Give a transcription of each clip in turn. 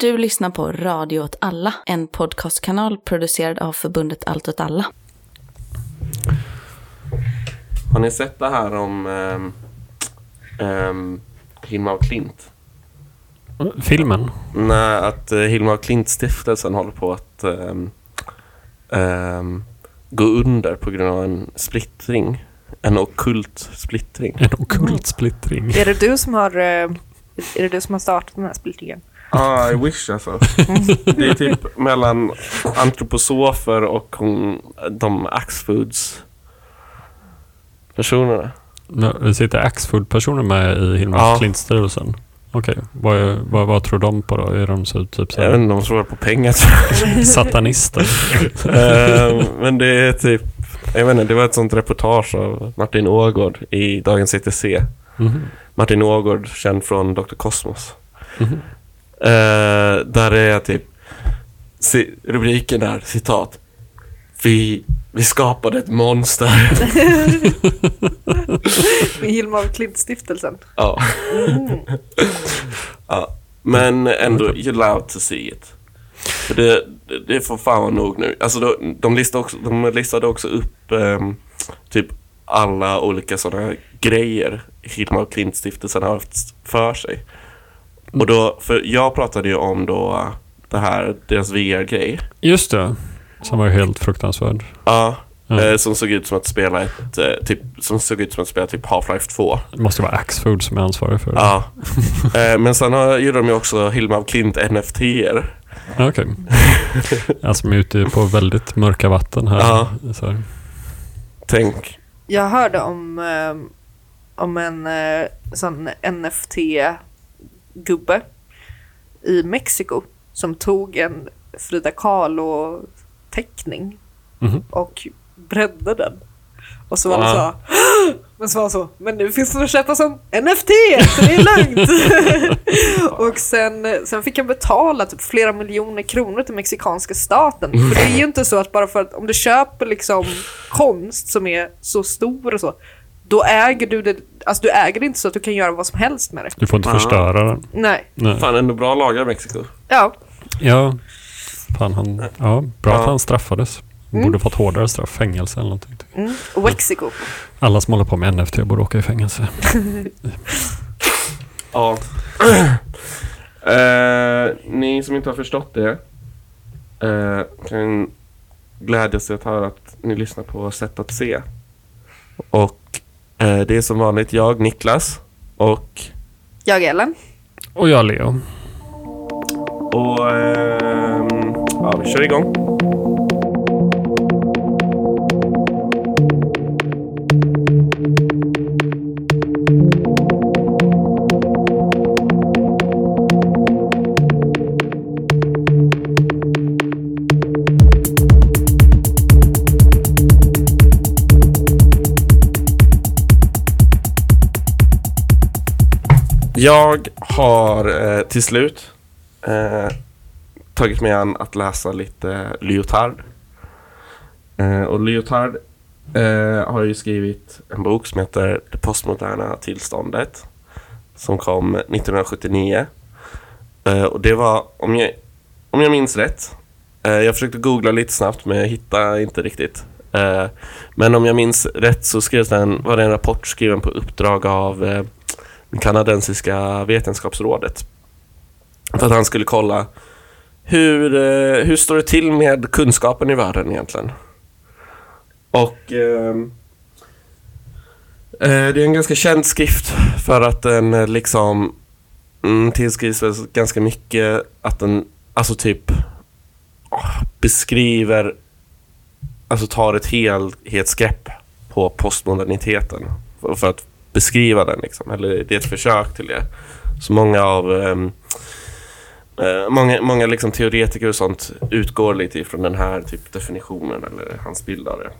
Du lyssnar på Radio åt alla, en podcastkanal producerad av förbundet Allt åt alla. Har ni sett det här om um, um, Hilma af Klint? Filmen? Nej, att uh, Hilma af Klint-stiftelsen håller på att um, um, gå under på grund av en splittring. En okult splittring. En okult splittring. Är det du som har, eh, är det du som har startat den här splittringen? Ah, I wish alltså. Det är typ mellan antroposofer och hon, de Axfoods personerna. Det sitter Axfood-personer med i Hilma Ja. Klint-styrelsen? Okej, vad, är- vad, vad tror de på då? Är de så, typ så Jag vet inte, de tror på pengar satanister? Eh, Men det är typ, jag vet inte, det var ett sånt reportage av Martin Ågård i Dagens ETC. Mhm. Martin Ågård, känd från Dr. Cosmos. Mhm. Eh, där är typ rubriken där, citat. Vi, vi skapade ett monster. Med Hilma af Klint-stiftelsen. ja. ja. Men ändå, you're allowed to see it. För det, det, får fan vara nog nu. Alltså de, de, listade också, de listade också upp ehm, typ alla olika sådana grejer Hilma och Klint-stiftelsen har haft för sig. Och då, för jag pratade ju om då det här, deras VR-grej. Just det. Som var helt fruktansvärd. Ja. Eh, Som såg ut som att spela ett, eh, typ, som såg ut som att spela typ Half-Life 2. Det måste vara Axfood som är ansvarig för det. Ja. Eh, Men sen har- gjorde de ju också Hilma av Klint NFT-er. Okej. Alltså de är ute på väldigt mörka vatten här. Ja. Här. Tänk. Jag hörde om, om en sån NFT-gubbe i Mexiko som tog en Frida Kahlo-teckning Mhm. och bredde den. Och så var det Ja. så, men så var så, men nu finns det att köpa som NFT, så det är lugnt. och sen, sen fick han betala typ flera miljoner kronor till mexikanska staten. För det är ju inte så att bara för att om du köper liksom konst som är så stor och så, då äger du det, alltså du äger det inte så att du kan göra vad som helst med det. Du får inte Ja. förstöra den. Nej. Nej. Fan, ändå bra lagar i Mexiko. Ja, Ja. Fan, han, ja, bra Ja. att han straffades. Mm. Borde fått hårdare straff, fängelse eller någonting. mm. och Mexico. Alla som håller på med NFT borde åka i fängelse. Ja. Eh, ni som inte har förstått det eh, kan glädjas åt att höra att ni lyssnar på Sätt att se. Och det är som vanligt jag, Niklas. Och, Jag Ellen. Och jag Leo. och ehm, ja, vi kör igång. Jag har eh, till slut eh, tagit mig an att läsa lite Lyotard. Eh, och Lyotard eh, har ju skrivit en bok som heter Det postmoderna tillståndet. Som kom 1979. Eh, och det var, om jag, om jag minns rätt, eh, jag försökte googla lite snabbt men jag hittade inte riktigt. Eh, men om jag minns rätt så skrevs den, var det en rapport skriven på uppdrag av eh, kanadensiska vetenskapsrådet. För att han skulle kolla hur, eh, hur står det till med kunskapen i världen egentligen? Och ehm, eh, det är en ganska känd skrift för att den eh, liksom mm, tillskrivs ganska mycket att den alltså typ ah, beskriver alltså tar ett helhetsgrepp på postmoderniteten för att beskriva den liksom. Eller det är ett försök till det. Så många av ehm, eh, många, många liksom teoretiker och sånt utgår lite ifrån den här typ definitionen eller hans bild av det.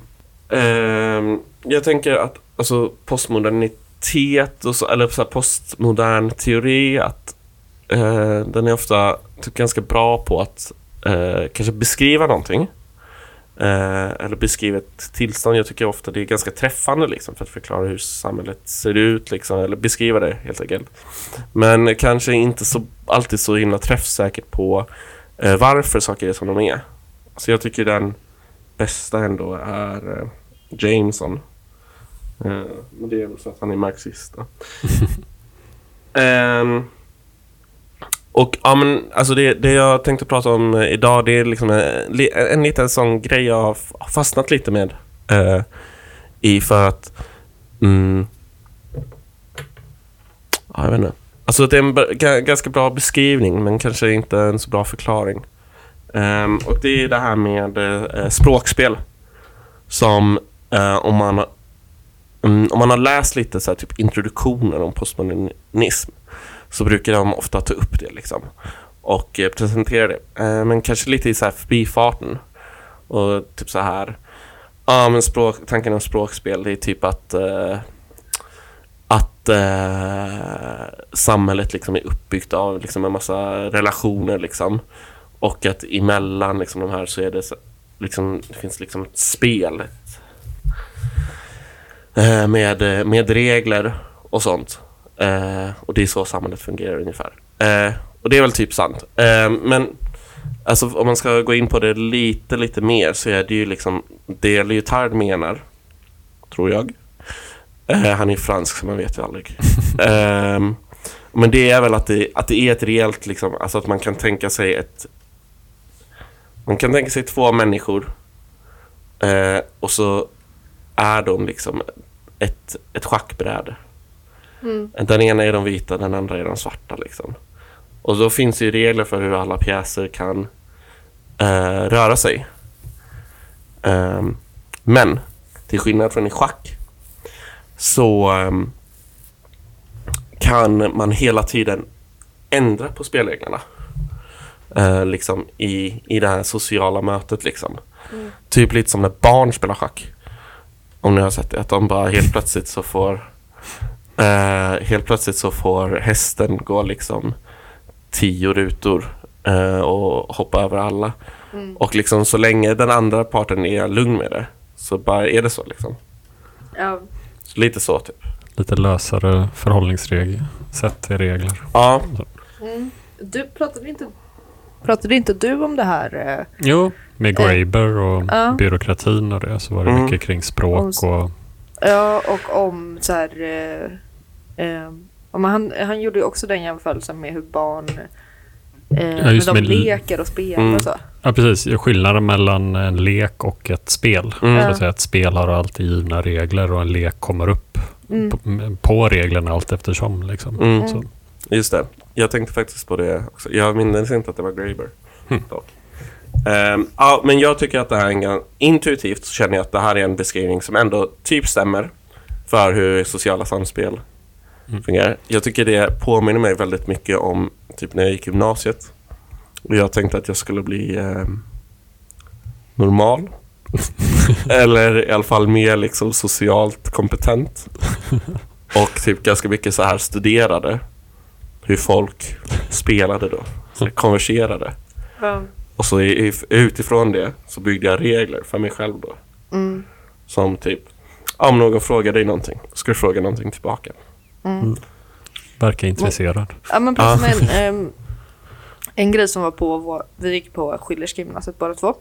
Ehm, jag tänker att alltså, postmodernitet och så, eller så här, postmodern teori att eh, den är ofta typ, ganska bra på att eh, kanske beskriva någonting Eh, eller beskriva ett tillstånd. Jag tycker ofta det är ganska träffande liksom, för att förklara hur samhället ser ut. Liksom, eller beskriva det helt enkelt. Men kanske inte så, alltid så himla träffsäkert på eh, varför saker är som de är. Så jag tycker den bästa ändå är eh, Jameson. Eh, men det är väl för att han är marxist. Då. Och ja men alltså det, det jag tänkte prata om eh, idag det är liksom en, en liten sån grej jag har fastnat lite med. eh, I för att... Mm, ja, jag vet inte. Alltså det är en ganska bra beskrivning men kanske inte en så bra förklaring. Ehm, och det är det här med eh, språkspel. Som eh, om man Mm, om man har läst lite så här, typ introduktioner om postmodernism så brukar de ofta ta upp det liksom och eh, presentera det. Eh, men kanske lite i så här förbifarten. Och typ så här. Ja, men språk, tanken om språkspel det är typ att eh, att eh, samhället liksom är uppbyggt av liksom en massa relationer liksom. Och att emellan liksom de här så är det så, liksom, det finns liksom ett spel. Ett, eh, med, eh, med regler och sånt. Eh, och det är så samhället fungerar ungefär. Eh, och det är väl typ sant. Eh, men alltså, om man ska gå in på det lite, lite mer så är det ju liksom det Lyotard menar, tror jag. Eh, han är fransk så man vet ju aldrig. Ehm, men det är väl att det, att det är ett reellt, liksom, alltså att man kan tänka sig ett... Man kan tänka sig två människor eh, och så är de liksom ett, ett schackbräde. Mm. Den ena är de vita, den andra är de svarta. Liksom. Och då finns det ju regler för hur alla pjäser kan eh, röra sig. Ehm, men till skillnad från i schack så ehm, kan man hela tiden ändra på spelreglerna. Eh, liksom i, i det här sociala mötet. Liksom. Typ lite som när barn spelar schack. Om ni har sett det. Att de bara helt plötsligt så får eh, helt plötsligt så får hästen gå liksom tio rutor eh, och hoppa över alla. Mm. Och liksom så länge den andra parten är lugn med det så bara är det så liksom. Ja. Så lite så typ. Lite lösare förhållningsregler. Sätt till regler. Ja, Mm. Du pratade inte, pratade inte du om det här? eh, Jo, med Eh, Graeber och ja. byråkratin och det så var det Mm. mycket kring språk och Ja, och om så här... Eh, eh, om han, han gjorde ju också den jämförelsen med hur barn... Eh, just de med- leker och spelar Mm. och så. Ja, precis. Skillnaden mellan en lek och ett spel. Mm. Så att säga, ett spel har alltid givna regler och en lek kommer upp Mm. på, på reglerna allt eftersom. Liksom. Mm. Så, just det. Jag tänkte faktiskt på det också. Jag minns inte att det var Graeber. Dock. Ehm, ja, men jag tycker att det här är en, intuitivt så känner jag att det här är en beskrivning som ändå typ stämmer för hur sociala samspel Mm. fungerar. Jag tycker det påminner mig väldigt mycket om typ när jag gick gymnasiet. Och jag tänkte att jag skulle bli ehm, normal. Eller i alla fall mer liksom socialt kompetent. Och typ ganska mycket så här studerade hur folk spelade då. Så konverserade. Ja. Och så utifrån det så byggde jag regler för mig själv då. Mm. Som typ, om någon frågar dig någonting, ska du fråga någonting tillbaka. Mm. verkar intresserad. Ja, men precis med en, ehm, en grej som var på vår, vi gick på Schillerska gymnasiet båda två.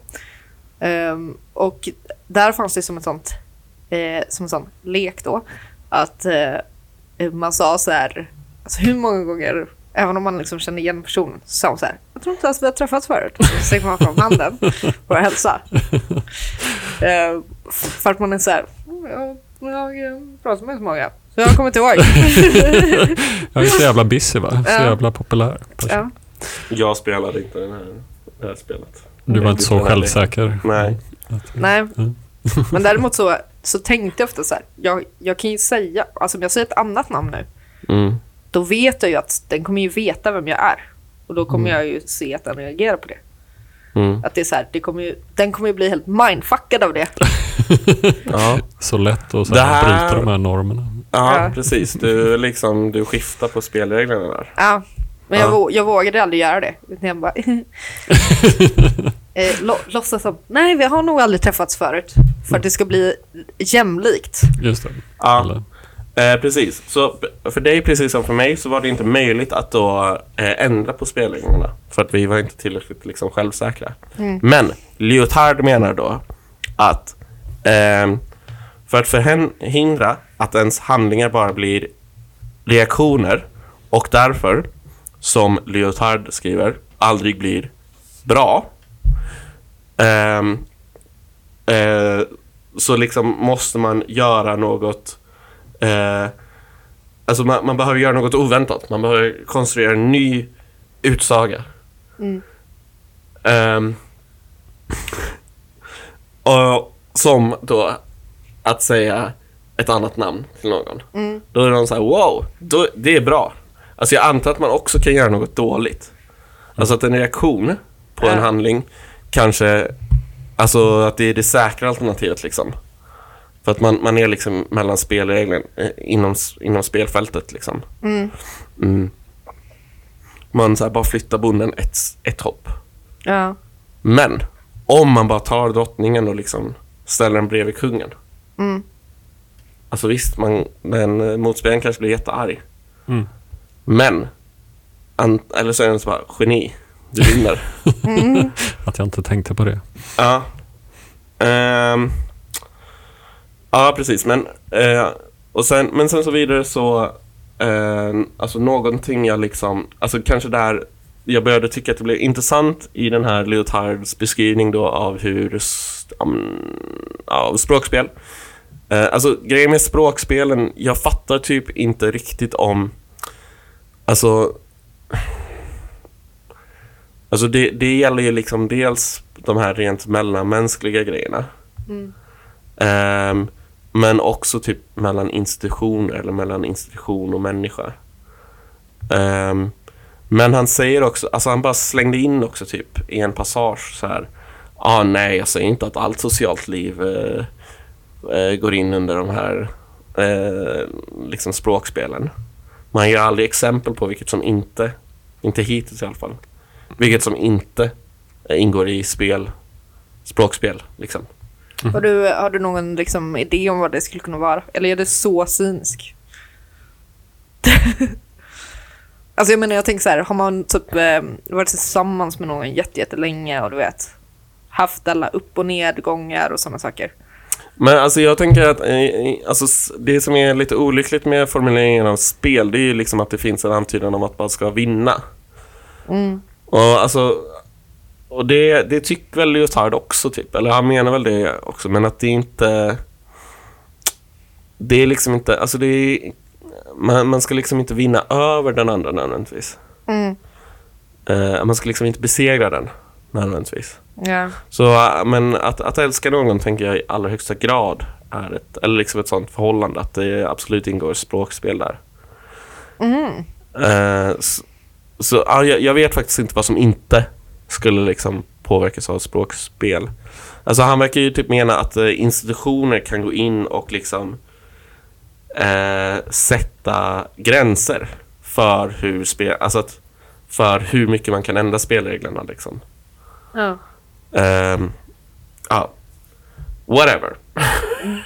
Ehm, och där fanns det som en sånt, eh, som en sån lek då. Att eh, man sa så här, alltså hur många gånger, även om man liksom känner igen personen, så sa man så här, jag tror inte ens vi har träffats förut. Och så sträcker man fram handen att hälsa. F- för att man är så här, "Mm, jag, jag eh, pratar med så många. Jag kommer inte ihåg. Jag är så jävla busy va? Så jävla populär. ja. Jag spelade inte den här, det här spelet. Du var inte så självsäker. Nej. Nej, men däremot så, så tänkte jag ofta så här. Jag, jag kan ju säga, alltså om jag säger ett annat namn nu, Mm. då vet jag ju att den kommer ju veta vem jag är. Och då kommer Mm. jag ju se att den reagerar på det. Mm. Att det är så här, det kommer ju, den kommer ju bli helt mindfuckad av det. Ja. Så lätt att så Det här, här- bryta de här normerna. Ja, Ja. precis. Du, liksom, du skiftar på spelreglerna där. Ja, men jag, Ja. vå- jag vågade aldrig göra det. Jag bara... eh, lo, låtsas som, nej vi har nog aldrig träffats förut. För att det ska bli jämlikt. Just det. Ja. Eh, precis. Så för dig, precis som för mig, så var det inte möjligt att då eh, ändra på spelreglerna. För att vi var inte tillräckligt liksom, självsäkra. Men Lyotard menar då att ehm, för att förhindra att ens handlingar bara blir reaktioner och därför, som Lyotard skriver, aldrig blir bra. ehm, eh, så liksom måste man göra något Eh, alltså man, man behöver göra något oväntat. Man behöver konstruera en ny utsaga. Ehm, och som då att säga ett annat namn till någon. Då är de så här, wow, då, det är bra. Alltså jag antar att man också kan göra något dåligt. Alltså att en reaktion på en handling kanske, alltså att det är det säkra alternativet liksom. För att man, man är liksom mellan spelreglerna eh, inom, inom spelfältet liksom. Mm. Man så bara flyttar bonden ett, ett hopp. Ja. Men om man bara tar drottningen och liksom ställer den bredvid kungen. Mm. Alltså visst, man, den eh, motspelaren kanske blir jättearg. Mm. Men, an, eller så är den så bara, geni, du vinner. att jag inte tänkte på det. ja. Ehm, ja, precis. Men, eh, och sen, men sen så vidare så, eh, alltså någonting jag liksom, alltså kanske där jag började tycka att det blev intressant i den här Leotards beskrivning då av hur, um, av språkspel. Eh, alltså grejen med språkspelen, jag fattar typ inte riktigt om, alltså, alltså det, det gäller ju liksom dels de här rent mellanmänskliga grejerna. Ehm, men också typ mellan institutioner eller mellan institution och människa. Ehm, men han säger också, alltså han bara slängde in också typ i en passage så här. Ah, nej, jag säger inte att allt socialt liv eh, går in under de här eh, liksom språkspelen. Man ger aldrig exempel på vilket som inte, inte hittills i alla fall, vilket som inte eh, ingår i spel, språkspel liksom. Har, du, har du någon liksom, idé om vad det skulle kunna vara? Eller är det så cynisk? alltså jag menar, jag tänker så här, har man typ eh, varit tillsammans med någon jätte, jättelänge och du vet, haft alla upp och nedgångar och sådana saker. Men alltså jag tänker att eh, alltså, det som är lite olyckligt med formuleringen av spel, det är ju liksom att det finns en antydan om att man ska vinna. Och alltså, och det, det tycker väl Leotard också typ, eller han menar väl det också, men att det inte... Det är liksom inte, alltså det är, man, man ska liksom inte vinna över den andra nödvändigtvis. Eh, man ska liksom inte besegra den nödvändigtvis. Ja. Så, äh, men att, att älska någon tänker jag i allra högsta grad är ett, eller liksom ett sånt förhållande att det absolut ingår språkspel där. Eh, så så ja, jag, vet faktiskt inte vad som inte skulle liksom påverkas av språkspel. Alltså han verkar ju typ mena att eh, institutioner kan gå in och liksom eh, sätta gränser för hur spel, alltså att, för hur mycket man kan ändra spelreglerna liksom. Ja. Ehm, ja, whatever.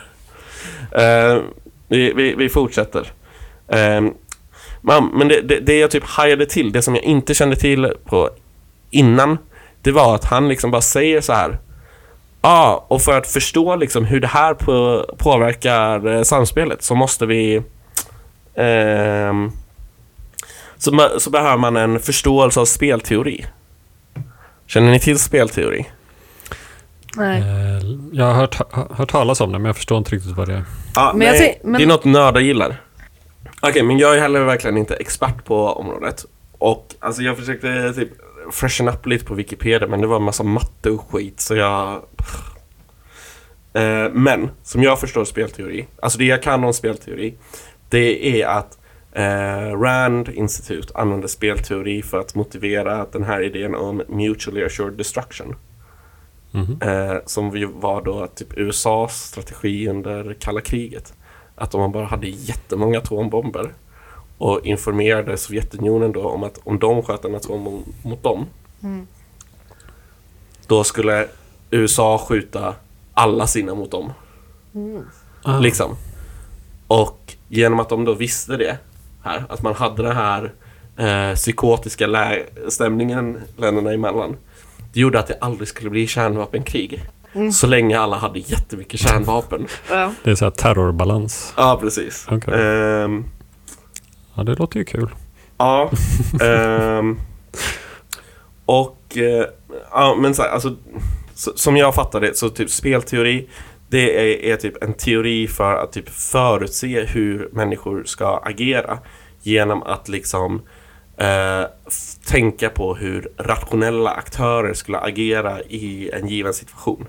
Ehm, vi, vi, vi fortsätter. Um, men det, det, det jag typ hajade till, det som jag inte kände till på innan, det var att han liksom bara säger så här. Ja, ah, och för att förstå liksom hur det här på, påverkar eh, samspelet så måste vi... ehm, så, så behöver man en förståelse av spelteori. Känner ni till spelteori? Nej. Eh, Jag har hört, hört talas om det, men jag förstår inte riktigt vad det är. Ja, Men jag nej, men- Det är något nördar gillar. Okej, men jag är heller verkligen inte expert på området. Och alltså jag försökte typ freshen up lite på Wikipedia, men det var en massa matte och skit, så jag... Eh, men, som jag förstår spelteori, alltså det jag kan om spelteori, det är att eh, Rand Institute använder spelteori för att motivera den här idén om mutually assured destruction. Mhm. Eh, som var då typ USAs strategi under kalla kriget. Att om man bara hade jättemånga atombomber och informerade Sovjetunionen då om att om de sköt en atombomb mot dem då skulle USA skjuta alla sina mot dem. Ah. Liksom. Och genom att de då visste det här, att man hade den här eh, psykotiska lä- stämningen länderna emellan. Det gjorde att det aldrig skulle bli kärnvapenkrig. Så länge alla hade jättemycket kärnvapen. Ja. Det är så här terrorbalans. Ja, precis. Okej. Ehm, Ja, det låter ju kul. Ja. ehm, och, eh, ja men så här, alltså, så, som jag fattar det så typ spelteori det är, är typ en teori för att typ förutse hur människor ska agera genom att liksom eh, tänka på hur rationella aktörer skulle agera i en given situation.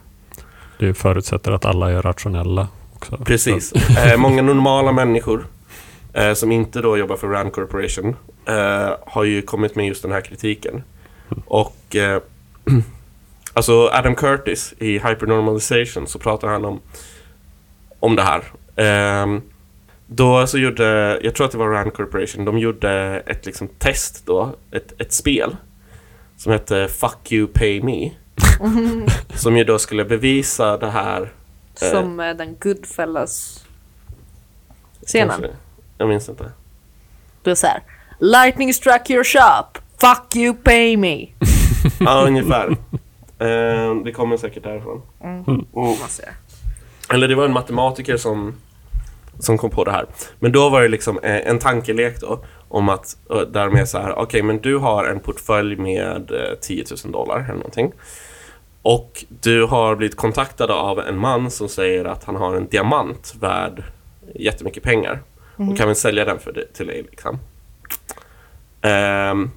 Det förutsätter att alla är rationella också. Precis. Eh, många normala människor eh, som inte då jobbar för Rand Corporation eh, har ju kommit med just den här kritiken. Och eh, alltså Adam Curtis i Hypernormalization så pratar han om, om det här. Ehm, då så gjorde, jag tror att det var Rand Corporation, de gjorde ett liksom test då, ett, ett spel som hette Fuck You Pay Me. som ju då skulle bevisa det här Som eh, den Goodfellas scenen. Kanske. Jag minns inte. Det är såhär. Lightning struck your shop. Fuck you pay me. Ja, ungefär. Eh, det kommer säkert därifrån. Mm. Ser. Eller det var en matematiker som, som kom på det här. Men då var det liksom eh, en tankelek då. Om att, eh, där med så här, okej men du har en portfölj med eh, 10 000 dollar eller någonting. Och du har blivit kontaktad av en man som säger att han har en diamant värd jättemycket pengar. Och kan väl sälja den för dig, till dig liksom. Ehm,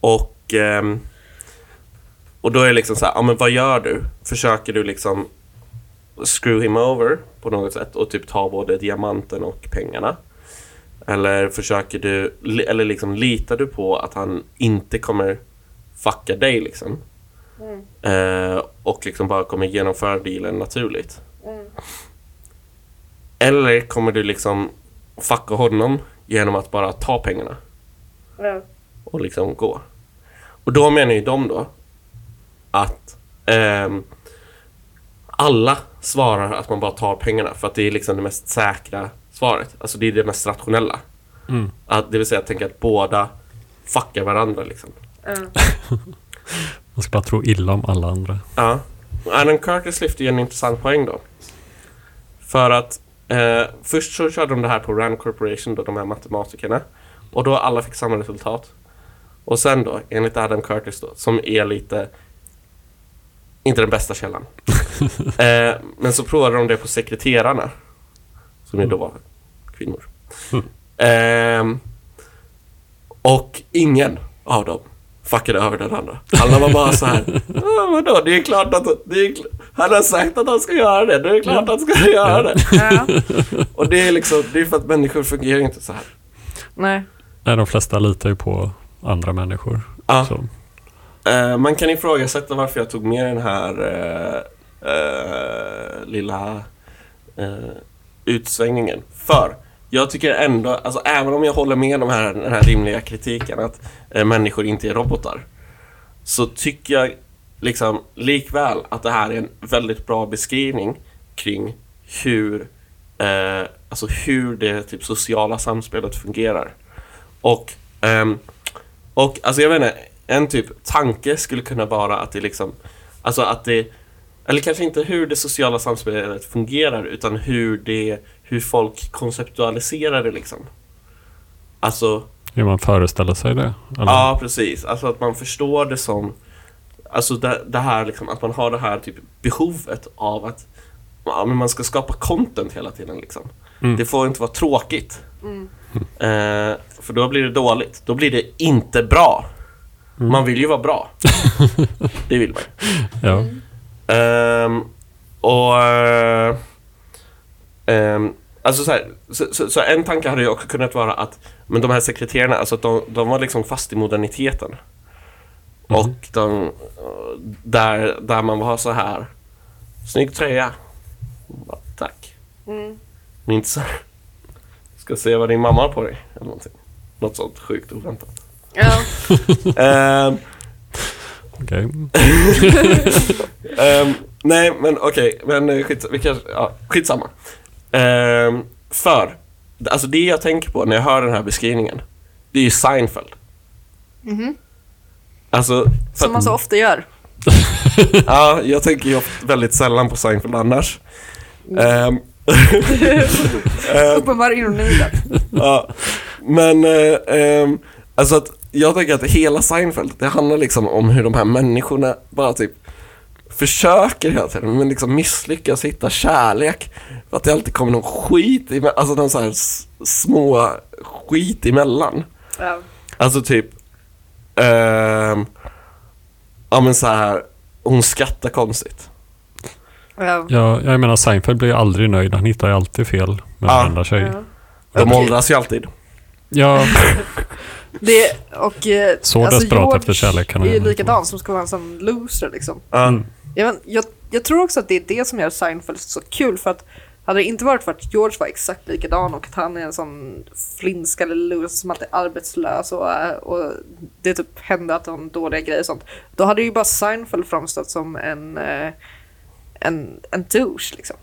och, ehm, och då är det liksom så här, ja men vad gör du? Försöker du liksom screw him over på något sätt och typ ta både diamanten och pengarna? Eller försöker du, eller liksom litar du på att han inte kommer fucka dig liksom? Eh, och liksom bara kommer genomföra dealen naturligt. Eller kommer du liksom fucka honom genom att bara ta pengarna och liksom gå? Och då menar ju de då att ehm, alla svarar att man bara tar pengarna för att det är liksom det mest säkra svaret. Alltså det är det mest rationella. Mm. Att, det vill säga att tänka att båda fuckar varandra liksom. Man ska bara tro illa om alla andra. Ja. Adam Curtis lyfter ju en intressant poäng då. För att eh, först så körde de det här på Rand Corporation, då, de här matematikerna. Och då alla fick samma resultat. Och sen då, enligt Adam Curtis då, som är lite... Inte den bästa källan. eh, men så provade de det på sekreterarna. Som ju då var kvinnor. Ehm, och ingen av dem fuckade över den andra. Alla var bara så här. "Ah, vadå, det är klart att det är, kl- han har sagt att han ska göra det. Det är klart att han ska göra det. Ja. Och det är liksom, det är för att människor fungerar inte så här. Nej. Nej, de flesta litar ju på andra människor. Ja. Så. Eh, man kan ifrågasätta varför jag tog med den här eh, eh, lilla eh, utsvängningen. För jag tycker ändå, alltså även om jag håller med de här, den här rimliga kritiken att eh, människor inte är robotar. Så tycker jag liksom likväl att det här är en väldigt bra beskrivning kring hur, eh, alltså hur det typ sociala samspelet fungerar. Och, ehm, och alltså jag vet inte, en typ tanke skulle kunna vara att det liksom, alltså att det, eller kanske inte hur det sociala samspelet fungerar utan hur det, hur folk konceptualiserar det liksom. Alltså, Hur man föreställer sig det. Eller? ja precis, alltså att man förstår det som, alltså det, det här liksom, att man har det här typ behovet av att ja, men man ska skapa content hela tiden liksom. Mm. Det får inte vara tråkigt. Eh, för då blir det dåligt. Då blir det inte bra. Man vill ju vara bra. det vill man ju. Ja. Ehm, och... ehm, alltså så, här, så, så, så en tanke hade ju också kunnat vara att men de här sekreterarna, alltså att de, de var liksom fast i moderniteten. Och de, där, där man var så här Snygg tröja. Bara, Tack. Mm. Men inte så här, Ska se vad din mamma har på dig. Eller någonting. Något sånt sjukt oväntat. Ja. Ehm, okej. Ehm, nej, men okej, men eh, skits, vi kanske, ja, skitsamma. Um, för, alltså det jag tänker på när jag hör den här beskrivningen, det är ju Seinfeld. Mhm. Alltså, för Som man så ofta gör. ja, jag tänker ju väldigt sällan på Seinfeld annars. Um, Uppenbar ironi där. ja, men, eh, ehm, alltså att jag tänker att hela Seinfeld, det handlar liksom om hur de här människorna bara typ försöker hela tiden, men liksom misslyckas hitta kärlek. För att det alltid kommer någon skit, i, alltså någon så här små skit emellan. Ja. Alltså typ, ehm, ja men så här, hon skrattar konstigt. Ja. Ja, jag menar Seinfeld blir ju aldrig nöjd. Han hittar ju alltid fel med Ja. varenda tjej. Ja. De åldras ju alltid. Ja, Det, och, eh, Så desperat efter kärlek kan är ju likadan som ska vara en sån loser liksom. Mm. Jag, men, jag, jag tror också att det är det som gör Seinfeld så kul för att hade det inte varit för att George var exakt likadan och att han är en sån flinska eller loser som alltid är arbetslös och, eh, och det typ hände att han dåliga grejer och sånt. Då hade ju bara Seinfeld framstått som en, eh, en, en douche liksom.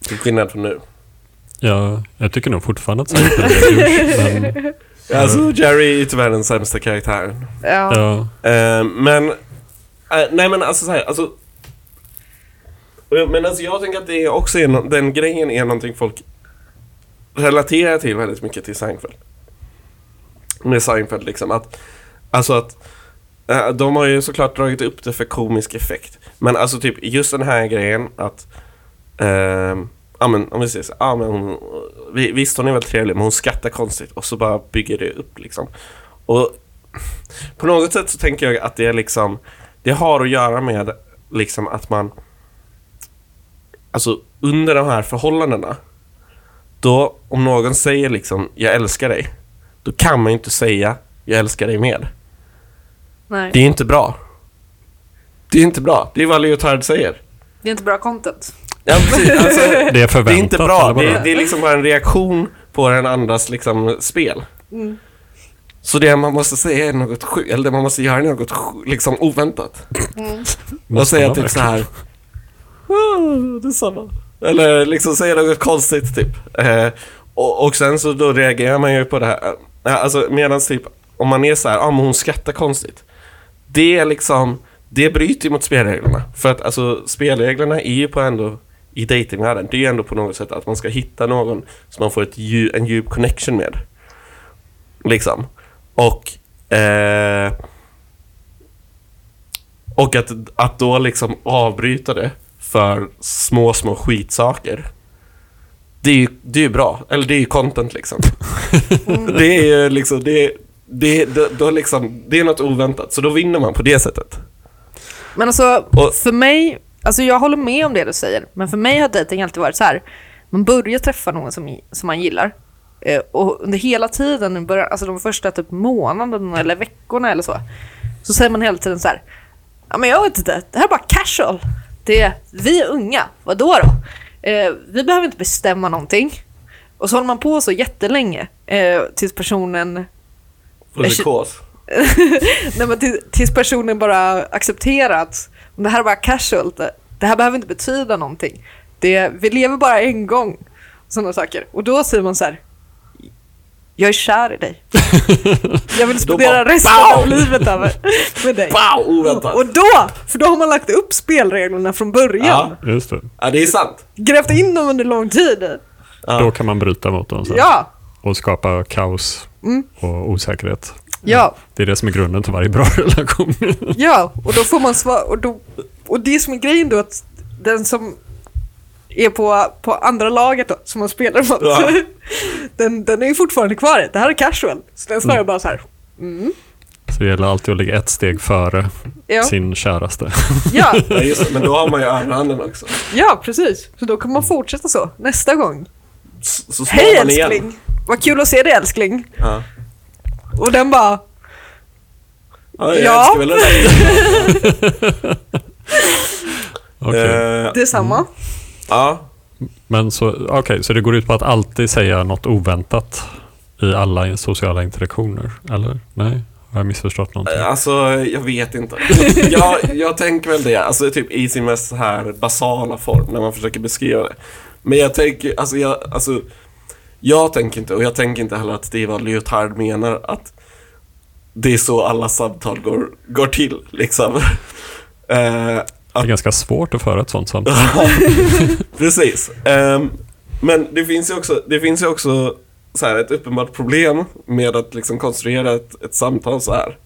Till skillnad från nu. ja, jag tycker nog fortfarande att Seinfeld är douche, men Alltså Jerry är tyvärr den sämsta karaktären. Ja. ja, Eh, men, eh, nej men alltså så här, alltså. Men alltså jag tänker att det är också är no- den grejen är någonting folk relaterar till väldigt mycket till Seinfeld. Med Seinfeld liksom att, alltså att eh, de har ju såklart dragit upp det för komisk effekt. Men alltså typ just den här grejen att ehm, Ja men om vi säger så, ja men hon, vi- visst hon är väl trevlig men hon skrattar konstigt och så bara bygger det upp liksom. Och på något sätt så tänker jag att det är liksom Det har att göra med liksom att man Alltså under de här förhållandena Då om någon säger liksom jag älskar dig Då kan man ju inte säga jag älskar dig med Nej, Det är inte bra. Det är inte bra, det är vad Leotard säger. Det är inte bra content. Ja, precis, alltså, det är Det är förväntat. inte bra, det det är liksom bara en reaktion på den andras liksom spel Mm. Så det man måste säga är något sjukt, eller det man måste göra är något liksom oväntat Mm. Och säga typ så här. "Ah, Detsamma. Eller liksom säga något konstigt typ. Eh, och, och sen så då reagerar man ju på det här. Alltså medan typ om man är så här, ja ah, men hon skrattar konstigt. Det är liksom, det bryter ju mot spelreglerna. För att alltså spelreglerna är ju på ändå i datingvärlden, det är ju ändå på något sätt att man ska hitta någon som man får ett dju, en djup connection med. Liksom. Och eh, och att, att då liksom avbryta det för små, små skitsaker. Det är ju det är bra. Eller det är ju content liksom. det är ju liksom, det är, det, då, då liksom, det är något oväntat. Så då vinner man på det sättet. Men alltså, Och- för mig, alltså jag håller med om det du säger, men för mig har dejting alltid varit så här. Man börjar träffa någon som, som man gillar. Eh, och under hela tiden, i början, alltså de första typ månaderna eller veckorna eller så, så säger man hela tiden så här. Ja men jag vet inte, det här är bara casual. Det är, vi är unga, vad då? Eh, vi behöver inte bestämma någonting. Och så håller man på så jättelänge eh, tills personen Jag psykos. Nej, men till- tills personen bara accepterar att det här är bara casual, det, det här behöver inte betyda någonting. Det, vi lever bara en gång. Sådana saker. Och då säger man så här. Jag är kär i dig. Jag vill spendera bara, resten pow! av livet över med dig. Oväntat. Och då, för då har man lagt upp spelreglerna från början. Ja. Just det. Ja, det är sant. Grävt in dem under lång tid. Ja. Då kan man bryta mot dem sen. Ja, Och skapa kaos Mm. och osäkerhet. Ja, Det är det som är grunden till varje bra relation. ja. Och då får man svar. Och, då, och det som är grejen då att den som är på, på andra laget då, som man spelar mot, Ja. den, den är ju fortfarande kvar. Det här är casual. Så den svarar bara så här. Mm. Så det gäller alltid att ligga ett steg före Ja, sin käraste. ja, Ja, just det. Men då har man ju överhanden också. ja, precis. Så då kan man fortsätta så nästa gång. S- Hej man igen. älskling! Vad kul att se dig älskling. Ja. Och den bara, Ja, jag Ja. älskar väl det där. Okej. Eh, detsamma. ja. Men så, okej, så det går ut på att alltid säga något oväntat i alla sociala interaktioner? Eller? Nej? Har jag missförstått någonting? Alltså, jag vet inte. jag, jag tänker väl det, alltså typ i sin mest så här basala form när man försöker beskriva det. Men jag tänker, alltså jag, alltså jag tänker inte, och jag tänker inte heller att det är vad Lyotard menar, att det är så alla samtal går, går till, liksom. Eh, Det är ganska svårt att föra ett sånt samtal. Precis. Ehm, men det finns ju också, det finns ju också så här, ett uppenbart problem med att liksom konstruera ett, ett samtal så här.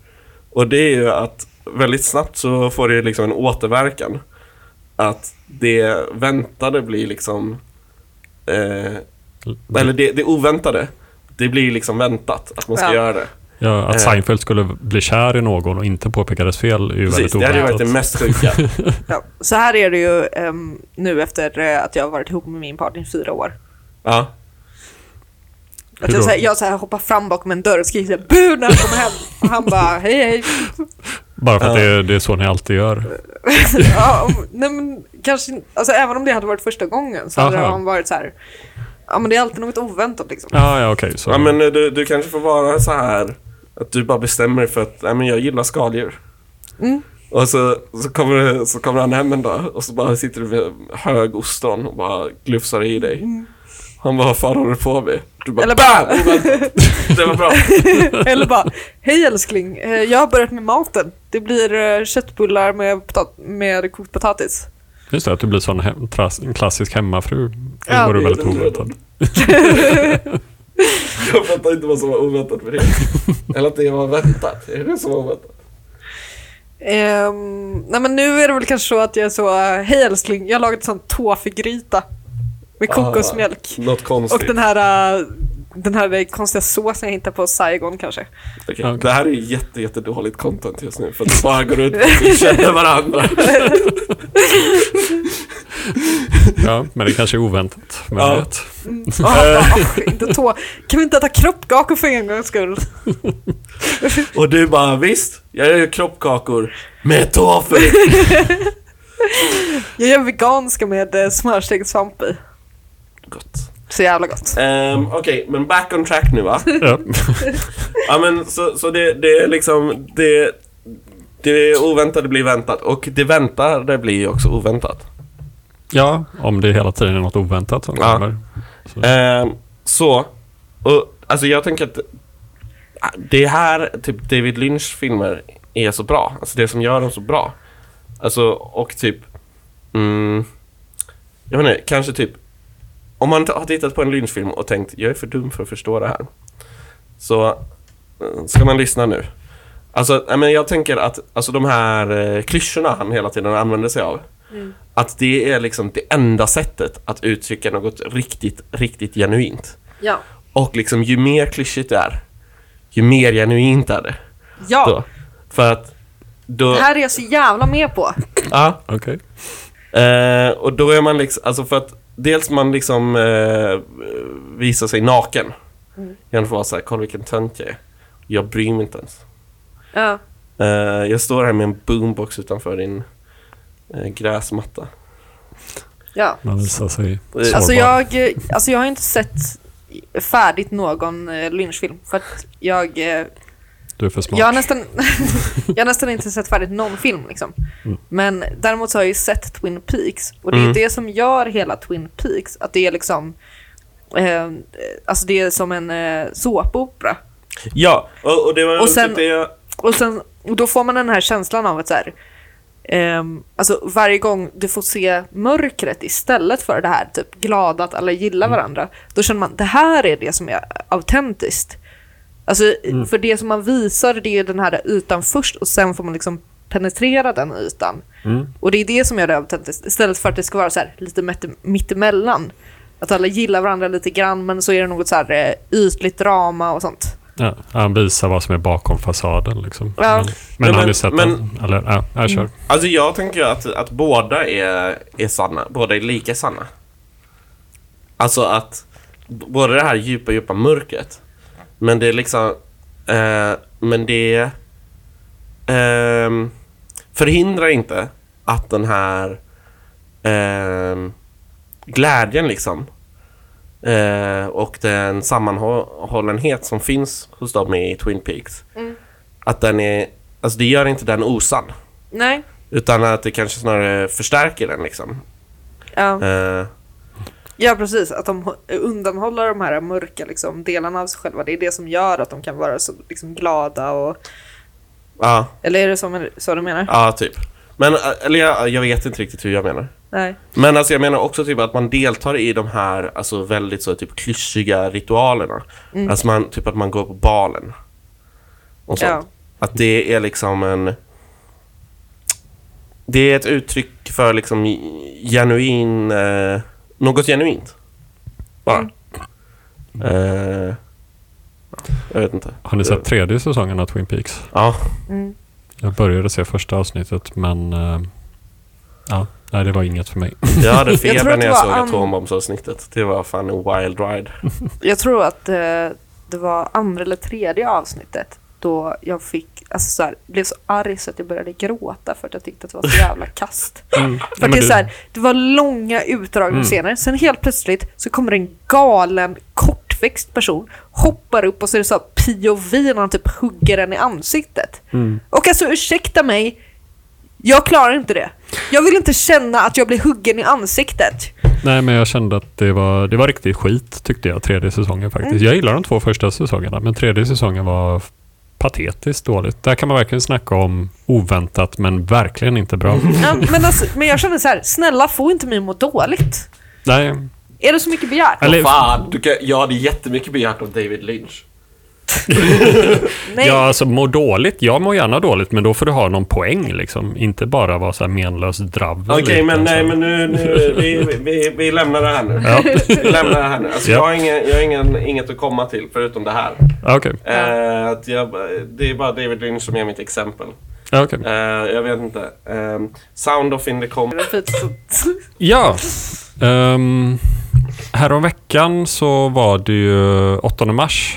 Och det är ju att väldigt snabbt så får det liksom en återverkan. Att det väntade blir liksom... Eh, eller det, det oväntade, det blir liksom väntat att man ska Ja. göra det. Ja, att Eh. Seinfeld skulle bli kär i någon och inte påpeka dess fel är ju Precis, väldigt det hade ju varit det oväntat. mest sjuka. Ja. Så här är det ju ehm, nu efter eh, att jag har varit ihop med min partner i fyra år. Ja. Att Hur jag, så här, jag så här, hoppar fram bakom en dörr och skriker bu när han kommer hem. Och han bara hej hej. Bara för att Ja. det, är, det är så ni alltid gör. ja, nej men kanske inte- alltså även om det hade varit första gången så hade Aha. han varit så här. Ja men det är alltid något oväntat liksom. Ja, ja okej. så. ja men eh, du, du kanske får vara så här att du bara bestämmer dig för att nej, men jag gillar skaldjur. Mm. Och så, så, kommer, så kommer han hem en dag och så bara sitter du med hög ostron och bara glufsar i dig. Han bara, vad fan håller du på med? Du bara, Eller BAM! bara-. Det var bra. Eller bara hej älskling, eh, jag har börjat med maten. Det blir eh, köttbullar med, potat- med kokt potatis. Just det, att du blir sån hem, tras, en klassisk hemmafru. Ja, det är väldigt det. oväntat. Jag fattar inte vad som var oväntat med det. Eller att det var väntat. Det är det som var oväntat. Ehm, nej men nu är det väl kanske så att jag är så, eh, hej älskling, jag har lagat sån tofu-gryta med kokosmjölk. Något Och konstigt. den här, eh, den här konstiga såsen jag hittade på Saigon kanske. Okej. Det här är jätte, jätte dåligt content just nu för att det bara går ut på att vi känner varandra. Ja, men det kanske är oväntat. Men Ja. vet. Och han bara, "Ah, inte tå. Kan vi inte äta kroppkakor för en gångs skull? Och du bara visst, jag gör kroppkakor med tofu. Jag gör veganska med eh, smörstekt svamp i. Gott. Så jävla gott. Um, Okej, men back on track nu va? Ja. Ja men så, så det, det är liksom, det, det oväntade blir väntat och det väntade blir ju också oväntat. ja, om det hela tiden är något oväntat som Ja. kommer. Så. Ehm, så, och alltså jag tänker att det här, typ David Lynch filmer är så bra. Alltså det som gör dem så bra. Alltså och typ, mm, jag vet inte, kanske typ, om man har tittat på en Lynch-film och tänkt jag är för dum för att förstå det här. Så eh, ska man lyssna nu. Alltså, men jag tänker att alltså, de här eh, klyschorna han hela tiden använder sig av. Att det är liksom det enda sättet att uttrycka något riktigt, riktigt genuint. Ja. Och liksom ju mer klyschigt det är, ju mer genuint är det. Ja, Då. För att då... det här är jag så jävla med på. Ja, Okej. eh, och då är man liksom, alltså för att dels man liksom eh, visar sig naken. Mm. Genom att vara såhär, kolla vilken tönt jag är. Jag bryr mig inte ens. Ja. Eh, jag står här med en boombox utanför din eh, gräsmatta. ja. Man visar sig sårbar. Alltså jag, eh, alltså jag har inte sett färdigt någon eh, lynchfilm. För att jag, eh, Du är för smart. jag, har nästan, jag har nästan inte sett färdigt någon film. Liksom. Mm. Men däremot så har jag ju sett Twin Peaks. Och det är Mm. det som gör hela Twin Peaks. Att det är liksom, eh, alltså det är som en eh, såpopera. Ja, och, och det var Och sen- typ det jag... Och sen, och då får man den här känslan av att så här, ehm, alltså varje gång du får se mörkret istället för det här typ glada att alla gillar varandra, då känner man det här är det som är autentiskt. Alltså för det som man visar det är den här ytan först och sen får man liksom penetrera den ytan. Mm. Och det är det som gör det autentiskt istället för att det ska vara så här lite mitt- mittemellan. Att alla gillar varandra lite grann men så är det något så här eh, ytligt drama och sånt. Ja, han visar vad som är bakom fasaden liksom. Ja. Men, men Ja, har men- ni sett men- den? Eller, ja, jag kör. Alltså jag tänker att, att båda är, är sanna. Båda är lika sanna. Alltså att både det här djupa, djupa mörkret. Men det är liksom... Eh, men det ehm, förhindrar inte att den här ehm, glädjen liksom eh, och den sammanhållenhet som finns hos dem i Twin Peaks Mm. att den är, alltså det gör inte den osann. Nej. Utan att det kanske snarare förstärker den liksom. Ja. Eh, ja, precis. Att de hå- undanhåller de här mörka liksom, delarna av sig själva. Det är det som gör att de kan vara så liksom, glada och... ja, Eller är det så, så du menar? ja, typ. Men, eh, eller jag, jag vet inte riktigt hur jag menar. Nej. Men alltså jag menar också typ att man deltar i de här alltså väldigt så typ klyschiga ritualerna. Mm. Alltså man, typ att man går på balen. Och sånt. Ja. Att det är liksom en... Det är ett uttryck för liksom genuin... Eh, något genuint. Bara. Eh, jag vet inte. Har ni sett tredje säsongen av Twin Peaks? Ja. Mm. Jag började se första avsnittet men eh, ja, nej, det var inget för mig. Jag hade feber att när jag såg atombombsavsnittet. Det var fan en wild ride. Jag tror att eh, det var andra eller tredje avsnittet då jag fick, alltså så här, blev så arg så att jag började gråta för att jag tyckte att det var så jävla kast. Mm. För det, är så här, det var långa utdragna Mm. scener, sen helt plötsligt så kommer en galen kortväxt person, hoppar upp och så är det så POV när han typ hugger den i ansiktet. Mm. Och alltså ursäkta mig, jag klarar inte det. Jag vill inte känna att jag blir huggen i ansiktet. Nej, men jag kände att det var, det var riktigt skit tyckte jag, tredje säsongen faktiskt. Mm. Jag gillar de två första säsongerna, men tredje säsongen var patetiskt dåligt. Där kan man verkligen snacka om oväntat, men verkligen inte bra. Ja, men, alltså, men jag känner så här, snälla få inte mig att må dåligt. Nej, Är det så mycket begärt? eller, Fan, du kan, jag hade jättemycket begärt av David Lynch. Ja, alltså må dåligt. Jag mår gärna dåligt, men då får du ha någon poäng liksom. Inte bara vara så här menlös dravel. Okej, lite, men, nej, men nu, nu vi, vi, vi lämnar det här nu. Ja, Vi lämnar det här nu. Alltså, Ja. jag har, ingen, jag har ingen, inget att komma till förutom det här. Okej. Eh, att jag, det är bara David Lynch som är mitt exempel. Ja, okej. Eh, jag vet inte. Eh, Sound of in the Com... Ja. Um, häromveckan så var det ju 8 mars.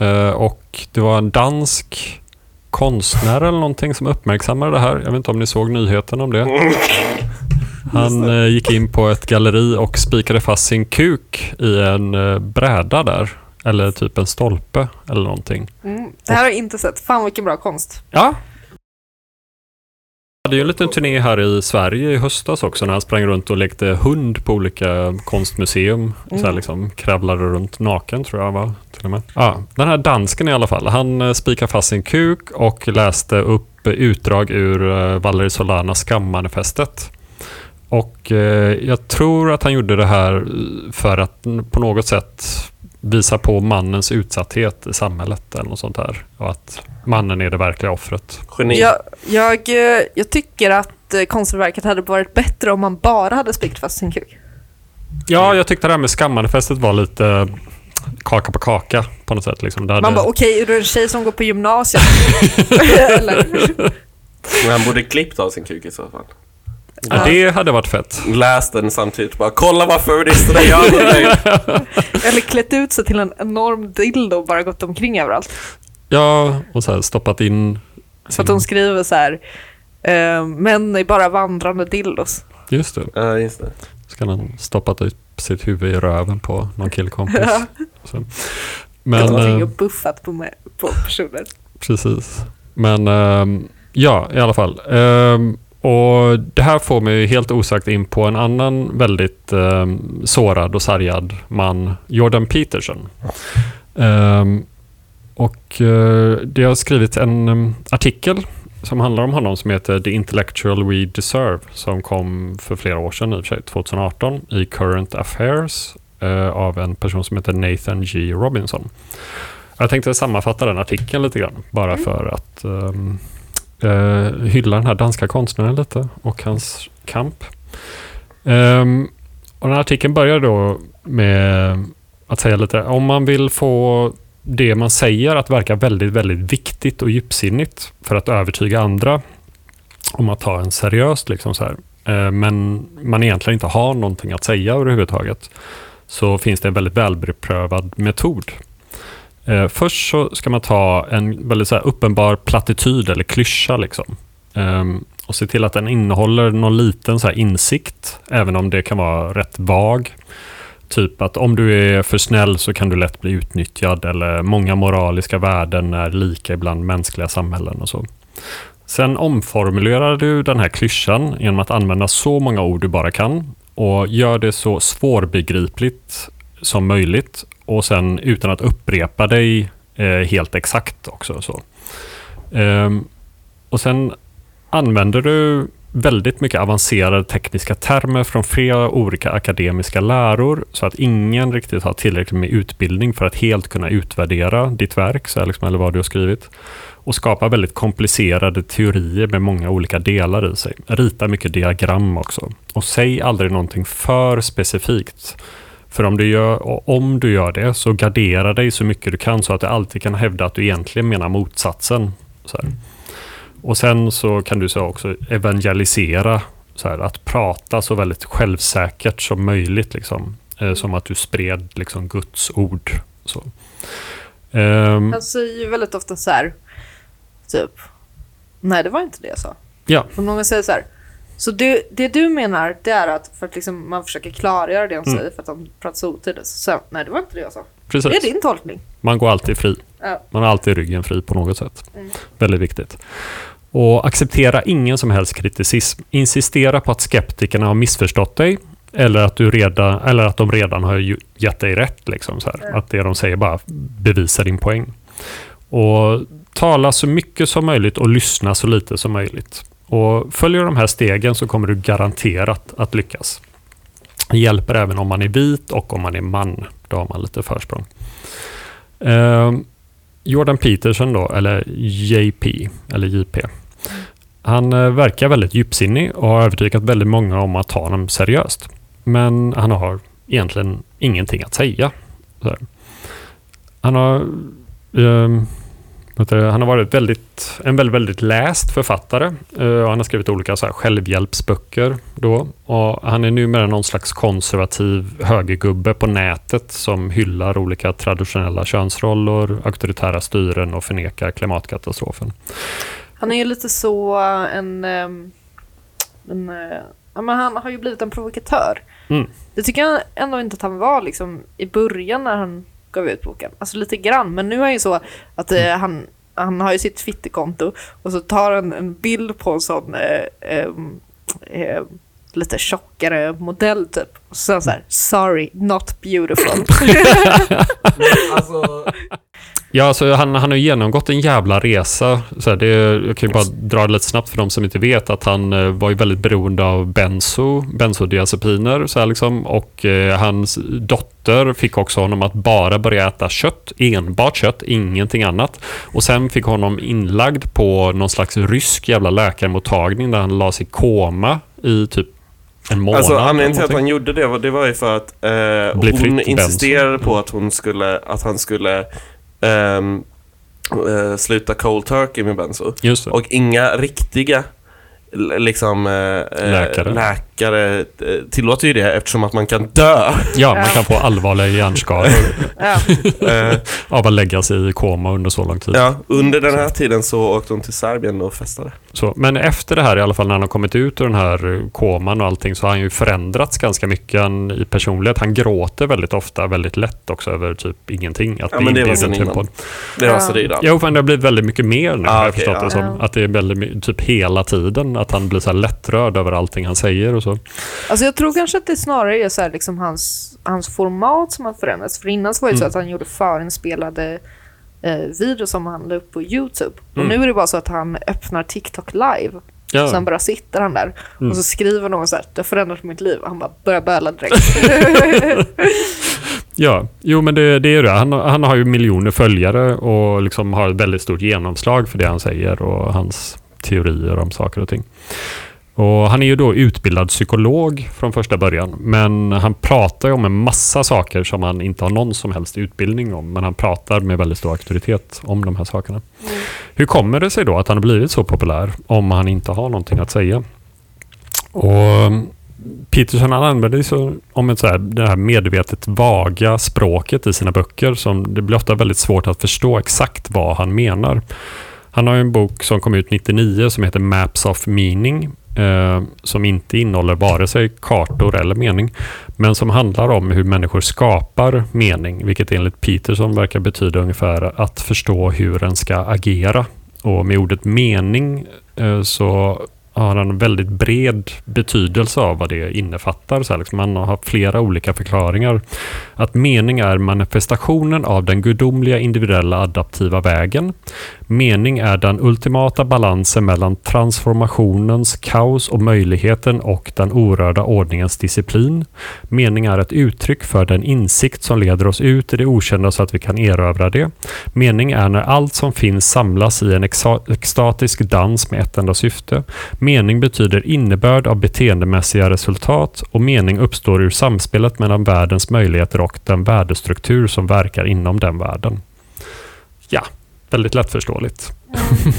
Eh, och det var en dansk konstnär eller någonting som uppmärksammade det här. Jag vet inte om ni såg nyheten om det. Han eh, gick in på ett galleri och spikade fast sin kuk i en eh, bräda där. Eller typ en stolpe eller någonting. Mm, det här har jag inte sett. Fan vilken bra konst. Ja. Är ju en liten turné här i Sverige i höstas också när han sprang runt och lekte hund på olika konstmuseum. Så här Mm. liksom kravlade runt naken tror jag var till och med. Ja, den här dansken i alla fall, han eh, spikade fast sin kuk och läste upp utdrag ur eh, Valerie Solanas skammanifestet. Och eh, jag tror att han gjorde det här för att på något sätt visa på mannens utsatthet i samhället eller något sånt där. Och att mannen är det verkliga offret. Geni. Jag, jag, eh, jag tycker att eh, konstverket hade varit bättre om man bara hade spikat fast sin kuk. Ja, jag tyckte det här med skammanifestet var lite eh, kaka på kaka på något sätt. Liksom. Det hade... Man bara, okej, är du en tjej som går på gymnasiet? Eller? Men han borde klippt av sin kuk i så fall. Ja, det hade varit fett. Läst den samtidigt bara kolla vad feministerna gör med mig. Eller klätt ut sig till en enorm dildo och bara gått omkring överallt. Ja, och så här stoppat in... Så att hon skriver så här, eh, män är bara vandrande dildos. Just det. Ja, just det. Så kan han stoppat upp sitt huvud i röven på någon killkompis. Ja. Så. Men, Omkring eh, och buffat på, mig, på personer. precis. Men ehm, ja, i alla fall. Ehm, och Det här får mig helt osagt in på en annan väldigt um, sårad och sargad man, Jordan Peterson. Ehm, och eh, det har skrivit en em, artikel som handlar om honom som heter The Intellectual We Deserve som kom för flera år sedan, i och för sig, 2018, i Current Affairs eh, av en person som heter Nathan G. Robinson. Jag tänkte sammanfatta den artikeln lite grann, bara för att um, eh, hylla den här danska konstnären lite och hans kamp. Ehm, och den här artikeln börjar då med att säga lite, om man vill få det man säger att verka väldigt, väldigt viktigt och djupsinnigt för att övertyga andra om att ta en seriöst, liksom så här, eh, men man egentligen inte har någonting att säga överhuvudtaget, så finns det en väldigt välbeprövad metod. Eh, först så ska man ta en väldigt så här uppenbar plattityd eller klyscha liksom, eh, och se till att den innehåller någon liten så här insikt, även om det kan vara rätt vag. typ att om du är för snäll så kan du lätt bli utnyttjad eller många moraliska värden är lika ibland mänskliga samhällen och så. Sen omformulerar du den här klyschan genom att använda så många ord du bara kan och gör det så svårbegripligt som möjligt och sen utan att upprepa dig eh, helt exakt också. Så. Ehm, och sen använder du väldigt mycket avancerade tekniska termer från flera olika akademiska läror så att ingen riktigt har tillräckligt med utbildning för att helt kunna utvärdera ditt verk så liksom, eller vad du har skrivit och skapa väldigt komplicerade teorier med många olika delar i sig. Rita mycket diagram också. Och säg aldrig någonting för specifikt. För om du, gör, om du gör det så gardera dig så mycket du kan så att du alltid kan hävda att du egentligen menar motsatsen. Här. Och sen så kan du så också evangelisera, så här, att prata så väldigt självsäkert som möjligt. Liksom. Eh, som att du spred liksom, Guds ord. Så. Um, Han säger ju väldigt ofta så här, typ, nej det var inte det jag sa. Ja. Och någon säger så här, så det, det du menar det är att för att liksom man försöker klargöra det han mm. säger för att han pratar så otydligt. Så nej det var inte det jag sa. Precis. Det är din tolkning. Man går alltid fri. Ja. Man har alltid ryggen fri på något sätt. Mm. Väldigt viktigt. Och acceptera ingen som helst kriticism. Insistera på att skeptikerna har missförstått dig eller att, du redan, eller att de redan har gett dig rätt. Liksom, så här. Att det de säger bara bevisar din poäng. Och tala så mycket som möjligt och lyssna så lite som möjligt. Och Följer de här stegen så kommer du garanterat att lyckas. Det hjälper även om man är vit och om man är man. Då har man lite försprång. Eh, Jordan Peterson då, eller JP, eller JP. Han eh, verkar väldigt djupsinnig och har övertygat väldigt många om att ta honom seriöst. Men han har egentligen ingenting att säga. Han har eh, han har varit väldigt, en väldigt, väldigt läst författare. Uh, han har skrivit olika så här, självhjälpsböcker. Då. Och han är numera någon slags konservativ högergubbe på nätet som hyllar olika traditionella könsroller, auktoritära styren och förnekar klimatkatastrofen. Han är ju lite så en... en, en ja, men han har ju blivit en provokatör. Mm. Det tycker jag ändå inte att han var liksom, i början när han gav ut boken. Alltså lite grann, men nu är det ju så att eh, mm. han, han har ju sitt Twitterkonto och så tar han en bild på en sån eh, eh, eh lite tjockare modell typ. Och så så här, sorry, not beautiful. alltså, Ja, alltså han, han har genomgått en jävla resa. Så här, det, jag kan ju bara dra det lite snabbt för de som inte vet att han eh, var ju väldigt beroende av benzo, bensodiazepiner. Så här liksom, och eh, hans dotter fick också honom att bara börja äta kött, enbart kött, ingenting annat. Och sen fick honom inlagd på någon slags rysk jävla läkarmottagning där han la sig i koma i typ en månad. Alltså anledningen till att han gjorde det var, det var ju för att eh, hon insisterade på att, hon skulle, att han skulle um, uh, sluta cold turkey med benzo. Och inga riktiga liksom, äh, läkare. läkare tillåter ju det eftersom att man kan dö. Ja, man kan få allvarliga hjärnskador av att lägga sig i koma under så lång tid. Ja, under den här tiden så åkte hon till Serbien och festade. Så, men efter det här, i alla fall när han har kommit ut ur den här koman och allting, så har han ju förändrats ganska mycket han, i personlighet. Han gråter väldigt ofta, väldigt lätt också över typ ingenting. Att ja, men det var sen innan. Det var så ja. Jo, men det har blivit väldigt mycket mer nu, ah, har jag okay, förstått ja. det som. Att det är väldigt, typ hela tiden att han blir så här lättrörd över allting han säger och så. Alltså jag tror kanske att det snarare är så här liksom hans, hans format som har förändrats. För innan så var det mm. så att han gjorde förinspelade eh, videos som han la upp på YouTube. Och mm. nu är det bara så att han öppnar TikTok live. Ja. Sen bara sitter han där mm. och så skriver någon så här, det har förändrat mitt liv. Och han bara börjar böla direkt. ja, jo men det, det är det. Han, han har ju miljoner följare och liksom har ett väldigt stort genomslag för det han säger och hans teorier om saker och ting. Och han är ju då utbildad psykolog från första början, men han pratar ju om en massa saker som han inte har någon som helst utbildning om, men han pratar med väldigt stor auktoritet om de här sakerna. Mm. Hur kommer det sig då att han har blivit så populär om han inte har någonting att säga? Och Peterson han använder så om ett så här, det här medvetet vaga språket i sina böcker som det blir ofta väldigt svårt att förstå exakt vad han menar. Han har en bok som kom ut 99 som heter Maps of Meaning eh, som inte innehåller vare sig kartor eller mening, men som handlar om hur människor skapar mening, vilket enligt Peterson verkar betyda ungefär att förstå hur en ska agera. Och med ordet mening eh, så har en väldigt bred betydelse av vad det innefattar. Så liksom man har flera olika förklaringar. Att mening är manifestationen av den gudomliga individuella adaptiva vägen. Mening är den ultimata balansen mellan transformationens kaos och möjligheten och den orörda ordningens disciplin. Mening är ett uttryck för den insikt som leder oss ut i det okända så att vi kan erövra det. Mening är när allt som finns samlas i en extatisk dans med ett enda syfte. Mening betyder innebörd av beteendemässiga resultat och mening uppstår ur samspelet mellan världens möjligheter och den värdestruktur som verkar inom den världen. Ja, väldigt lättförståeligt.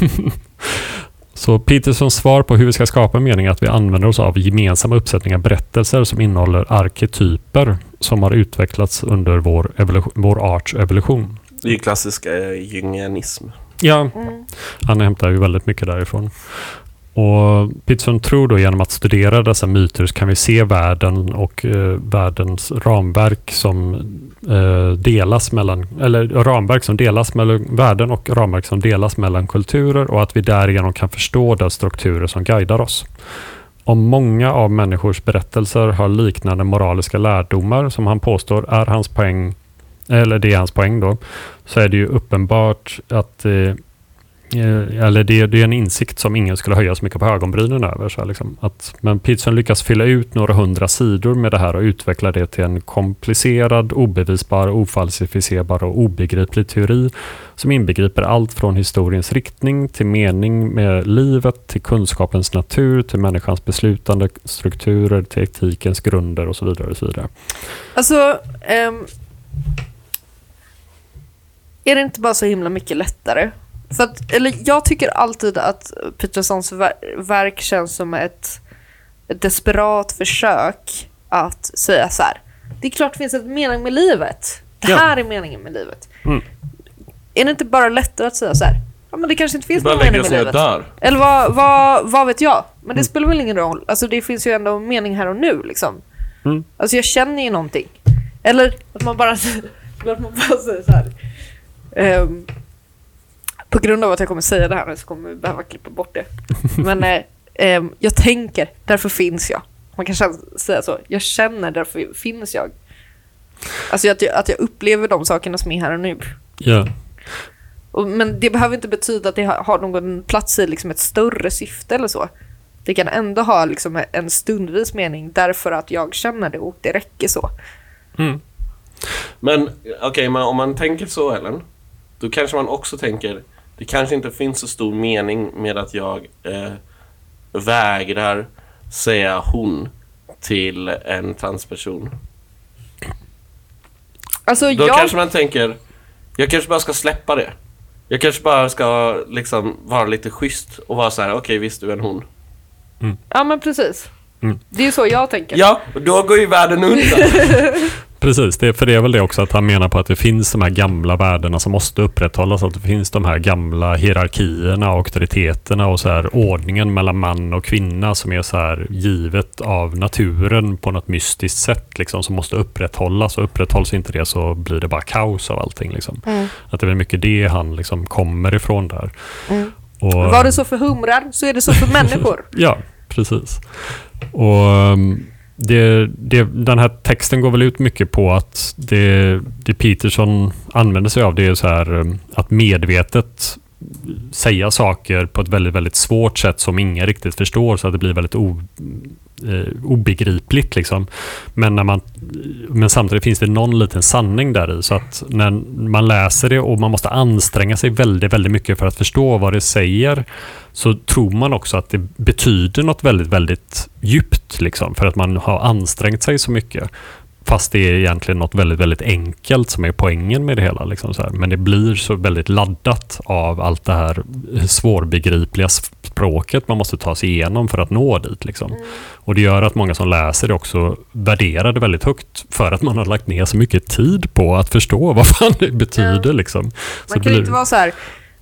Mm. Så Petersons svar på hur vi ska skapa mening är att vi använder oss av gemensamma uppsättningar berättelser som innehåller arketyper som har utvecklats under vår, vår arts evolution. Det är ju klassisk eh, jungianism. Ja, mm. han hämtar ju väldigt mycket därifrån. Och Peterson tror då genom att studera dessa myter så kan vi se världen och eh, världens ramverk som eh, delas mellan, eller ramverk som delas mellan världen och ramverk som delas mellan kulturer och att vi därigenom kan förstå de strukturer som guidar oss. Om många av människors berättelser har liknande moraliska lärdomar som han påstår är hans poäng, eller det är hans poäng då, så är det ju uppenbart att Eh, Eh, eller det, det, är en insikt som ingen skulle höja så mycket på ögonbrynen över. Så liksom, att, men Peterson lyckas fylla ut några hundra sidor med det här och utveckla det till en komplicerad, obevisbar, ofalsificerbar och obegriplig teori som inbegriper allt från historiens riktning till mening med livet, till kunskapens natur, till människans beslutande strukturer, till etikens grunder och så vidare. Och så vidare. Alltså, um, är det inte bara så himla mycket lättare för att, eller jag tycker alltid att Petersons verk känns som ett, ett desperat försök att säga så här. Det är klart det finns en mening med livet. Det ja. här är meningen med livet. Mm. Är det inte bara lättare att säga så här? Ja, men det kanske inte finns någon mening med livet. Där. Eller vad, vad, vad vet jag? Men det mm. spelar väl ingen roll. Alltså det finns ju ändå mening här och nu liksom. Mm. Alltså jag känner ju någonting. Eller att man bara, att man bara säger så här. Um, på grund av att jag kommer säga det här nu så kommer vi behöva klippa bort det. Men eh, eh, jag tänker, därför finns jag. Man kan säga så. Jag känner, därför finns jag. Alltså att jag, att jag upplever de sakerna som är här och nu. Ja. Och, men det behöver inte betyda att det har någon plats i liksom ett större syfte eller så. Det kan ändå ha liksom en stundvis mening därför att jag känner det och det räcker så. Mm. Men okej, okay, om man tänker så Ellen, då kanske man också tänker det kanske inte finns så stor mening med att jag eh, vägrar säga hon till en transperson. Alltså, Då jag... kanske man tänker, jag kanske bara ska släppa det. Jag kanske bara ska liksom vara lite schysst och vara så här: okej okay, visst du är en hon. Mm. Ja men precis. Mm. Det är ju så jag tänker. Ja, då går ju världen undan. Precis, det, för det är väl det också att han menar på att det finns de här gamla värdena som måste upprätthållas. Att det finns de här gamla hierarkierna, auktoriteterna och så här ordningen mellan man och kvinna som är så här givet av naturen på något mystiskt sätt liksom, som måste upprätthållas. Och upprätthålls inte det så blir det bara kaos av allting. Liksom. Mm. Att det är mycket det han liksom kommer ifrån där. Mm. Och, Var det så för humrar så är det så för människor. ja, precis. Och um, det, det, den här texten går väl ut mycket på att det, det Peterson använder sig av det är så här um, att medvetet säga saker på ett väldigt, väldigt svårt sätt som ingen riktigt förstår så att det blir väldigt o, eh, obegripligt. Liksom. Men, när man, men samtidigt finns det någon liten sanning där i. Så att när man läser det och man måste anstränga sig väldigt, väldigt mycket för att förstå vad det säger så tror man också att det betyder något väldigt, väldigt djupt. Liksom, för att man har ansträngt sig så mycket. Fast det är egentligen något väldigt, väldigt enkelt som är poängen med det hela. Liksom. Men det blir så väldigt laddat av allt det här svårbegripliga språket man måste ta sig igenom för att nå dit. Liksom. Mm. Och det gör att många som läser det också värderar det väldigt högt för att man har lagt ner så mycket tid på att förstå vad fan det betyder. Mm. Liksom. Man kan blir... inte vara så här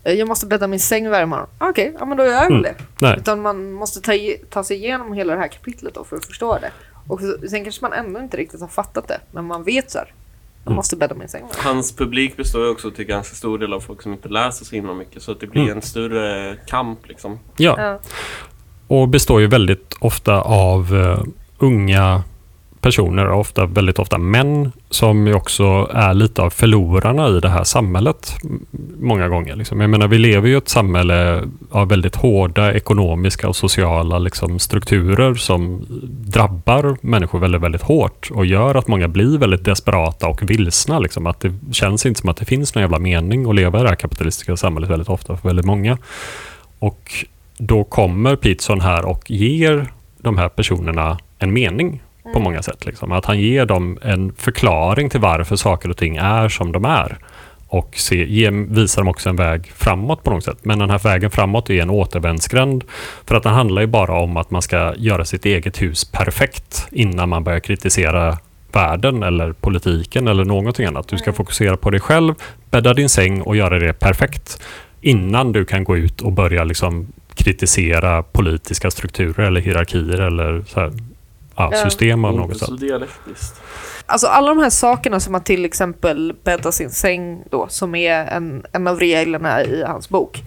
eh, jag måste bädda min säng varje morgon. Okej, ja men då gör jag väl Mm. det. Nej. Utan man måste ta, ta sig igenom hela det här kapitlet för att förstå det. Och så- sen kanske man ändå inte riktigt har fattat det, men man vet så här. Jag Mm. måste bädda min säng. Hans publik består ju också till ganska stor del av folk som inte läser så himla mycket. Så att det blir Mm. en större kamp liksom. Ja, Ja. och består ju väldigt ofta av eh, unga personer, ofta, väldigt ofta män, som ju också är lite av förlorarna i det här samhället många gånger. Liksom. Jag menar, vi lever ju i ett samhälle av väldigt hårda ekonomiska och sociala liksom, strukturer som drabbar människor väldigt, väldigt hårt och gör att många blir väldigt desperata och vilsna. Liksom. Att det känns inte som att det finns någon jävla mening att leva i det här kapitalistiska samhället väldigt ofta för väldigt många. Och då kommer Peterson här och ger de här personerna en mening på många sätt. Liksom. Att han ger dem en förklaring till varför saker och ting är som de är. Och se, ge, visar dem också en väg framåt på något sätt. Men den här vägen framåt är en återvändsgränd. För att den handlar ju bara om att man ska göra sitt eget hus perfekt innan man börjar kritisera världen eller politiken eller någonting annat. Du ska fokusera på dig själv, bädda din säng och göra det perfekt innan du kan gå ut och börja liksom kritisera politiska strukturer eller hierarkier eller så här, ja, system av Inte något så sätt. dialektiskt. Alltså alla de här sakerna som att till exempel bädda sin säng då, som är en, en av reglerna i hans bok.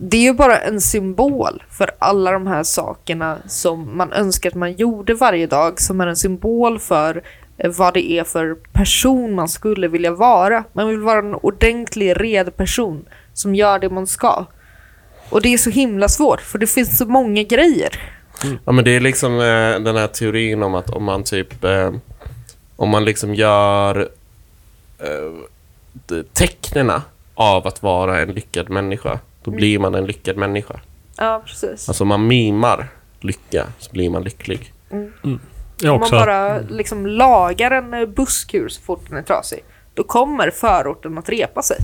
Det är ju bara en symbol för alla de här sakerna som man önskar att man gjorde varje dag, som är en symbol för eh, vad det är för person man skulle vilja vara. Man vill vara en ordentlig, red person som gör det man ska. Och det är så himla svårt, för det finns så många grejer. Ja men det är liksom eh, den här teorin om att om man typ eh, om man liksom gör eh, tecknena av att vara en lyckad människa då blir man en lyckad människa. Ja, precis. Alltså om man mimar lycka så blir man lycklig. Ja, Om man bara liksom lagar en eh, busskur så fort den är trasig, då kommer förorten att repa sig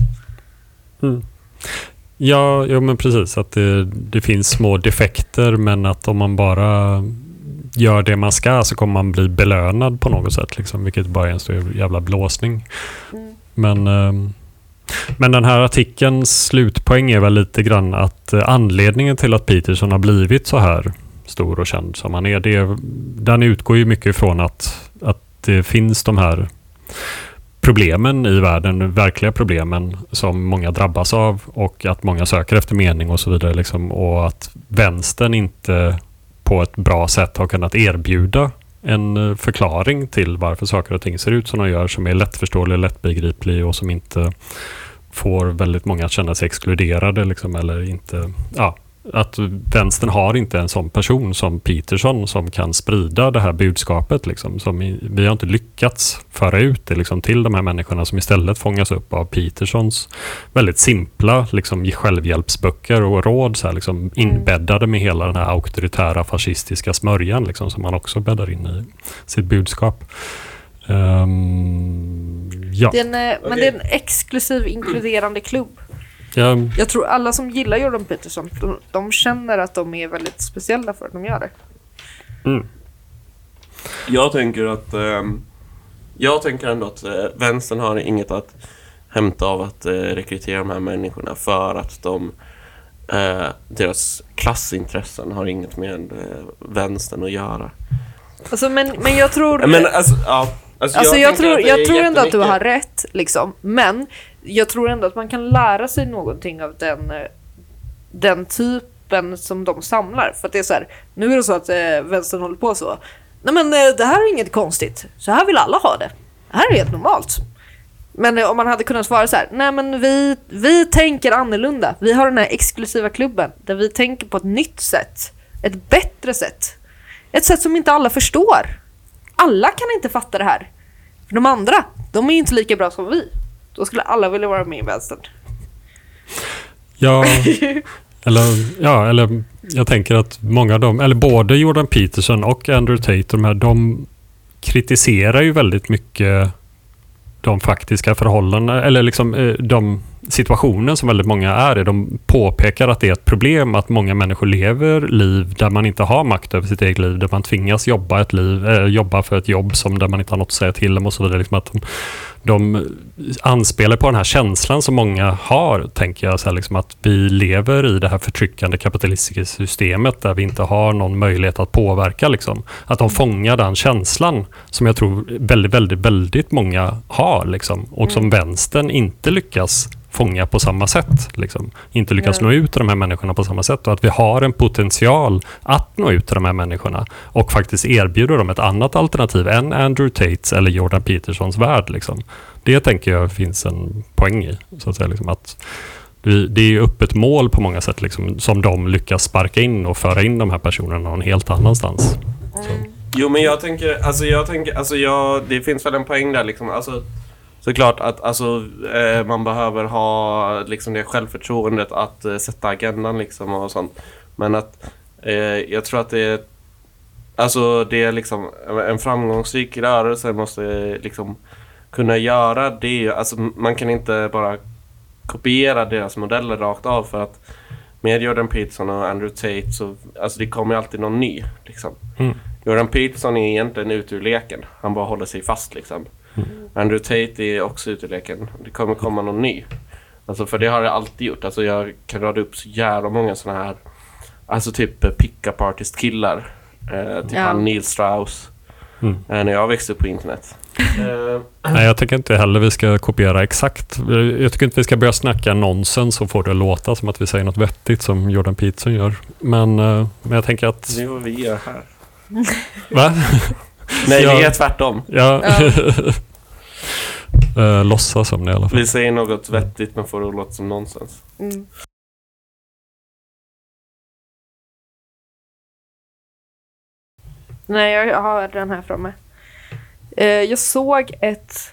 ja, ja, men precis. Att det, det finns små defekter men att om man bara gör det man ska så kommer man bli belönad på något sätt. Liksom, vilket bara är en stor jävla blåsning. Men, ehm, men den här artikelns slutpoäng är väl lite grann att eh, anledningen till att Peterson har blivit så här stor och känd som han är, det den utgår ju mycket ifrån att, att det finns de här problemen i världen, verkliga problemen som många drabbas av och att många söker efter mening och så vidare. Liksom, och att vänstern inte på ett bra sätt har kunnat erbjuda en eh, förklaring till varför saker och ting ser ut som de gör, som är lättförståelig, lättbegriplig och som inte får väldigt många att känna sig exkluderade. Liksom, eller inte, ja, att vänstern har inte en sån person som Peterson som kan sprida det här budskapet. Liksom, som i, vi har inte lyckats föra ut det liksom, till de här människorna som istället fångas upp av Petersons väldigt simpla liksom, självhjälpsböcker och råd så här, liksom, inbäddade med hela den här auktoritära fascistiska smörjan liksom, som man också bäddar in i sitt budskap. Ehm, ja. Det är en, eh, Men det är en exklusiv inkluderande klubb. Ja, Jag tror alla som gillar Jordan Peterson, de, de känner att de är väldigt speciella för att de gör det. mm, Jag tänker att ehm, jag tänker ändå att eh, vänstern har inget att hämta av att eh, rekrytera de här människorna för att de eh, deras klassintressen har inget med eh, vänstern att göra. Alltså, men, men jag tror... Men alltså, ja. Alltså jag, tänker tror, att det jag tror ändå att du har rätt, liksom. Men jag tror ändå att man kan lära sig någonting av den, eh, den typen som de samlar. För att det är så här, nu är det så att eh, vänstern håller på så. Nej men eh, det här är inget konstigt. Så här vill alla ha det. Det här är helt normalt. Men eh, om man hade kunnat svara så här, nej men vi, vi tänker annorlunda. Vi har den här exklusiva klubben där vi tänker på ett nytt sätt. Ett bättre sätt. Ett sätt som inte alla förstår. Alla kan inte fatta det här. För de andra, de är inte lika bra som vi. Då skulle alla vilja vara med i vänstern. Ja, eller, ja, eller jag tänker att många av dem, eller både Jordan Peterson och Andrew Tate, de, här, de kritiserar ju väldigt mycket de faktiska förhållandena, eller liksom eh, de situationen som väldigt många är i. De påpekar att det är ett problem att många människor lever liv där man inte har makt över sitt eget liv, där man tvingas jobba, ett liv, äh, jobba för ett jobb som där man inte har något att säga till om och så vidare. Liksom att de, de anspelar på den här känslan som många har, tänker jag, så här, liksom att vi lever i det här förtryckande kapitalistiska systemet där vi inte har någon möjlighet att påverka. Liksom. Att de fångar den känslan som jag tror väldigt, väldigt, väldigt många har liksom, och som vänstern inte lyckas fånga på samma sätt. Liksom. Inte lyckas nå ut till de här människorna på samma sätt och att vi har en potential att nå ut till de här människorna och faktiskt erbjuda dem ett annat alternativ än Andrew Tates eller Jordan Petersons värld. Liksom. Det tänker jag finns en poäng i. Så att säga, liksom, att vi, det är ju öppet mål på många sätt liksom, som de lyckas sparka in och föra in de här personerna någon helt annanstans. Så. Jo men jag tänker, alltså jag tänker, alltså jag, det finns väl en poäng där liksom. Alltså, såklart att alltså, eh, man behöver ha liksom det självförtroendet att eh, sätta agendan liksom och sånt. Men att eh, jag tror att det är, alltså det är liksom en framgångsrik rörelse måste liksom kunna göra det. Alltså man kan inte bara kopiera deras modeller rakt av för att med Jordan Peterson och Andrew Tate så, alltså det kommer ju alltid någon ny liksom. Mm. Jordan Peterson är egentligen ute ur leken. Han bara håller sig fast liksom. Andrew Tate är också ute ur leken. Det kommer komma någon ny. Alltså för det har det alltid gjort. Alltså jag kan rada upp så jävla många såna här Alltså typ eh, pick-up artist killar. Eh, typ Ja. han Neil Strauss. Mm. Eh, när jag växte upp på internet. Eh, Nej, jag tycker inte heller vi ska kopiera exakt. Jag tycker inte vi ska börja snacka nonsens och få det att låta som att vi säger något vettigt som Jordan Peterson gör. Men, eh, men jag tänker att... det är vad vi gör här. Va? Nej, Ja. vi är tvärtom. Ja. uh, låtsas som det i alla fall. Vi säger något vettigt men får det att låta som nonsens. Mm. Nej, jag har den här framme. Eh, jag såg ett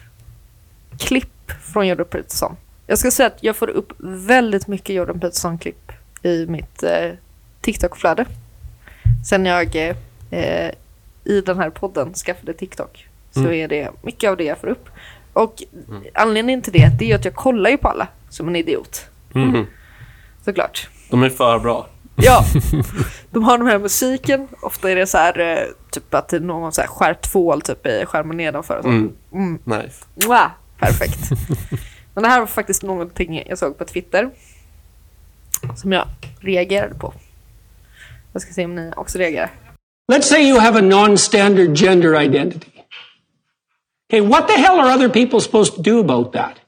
klipp från Jordan Peterson. Jag ska säga att jag får upp väldigt mycket Jordan Peterson-klipp i mitt eh, TikTok-flöde. Sen jag eh, i den här podden skaffade TikTok så Mm. är det mycket av det jag får upp. Och anledningen till det, det är att jag kollar ju på alla som en idiot. Mm. Såklart. De är för bra. Ja, de har den här musiken. Ofta är det så här, eh, typ att det är någon så här skär tvål typ i skärmen nedanför. och så. Mm. Mm. Nice. Mwah, perfekt. Men det här var faktiskt någonting jag såg på Twitter. Som jag reagerade på. Jag ska se om ni också reagerar. Let's say you have a non-standard gender identity. Okay, what the hell are other people supposed to do about that?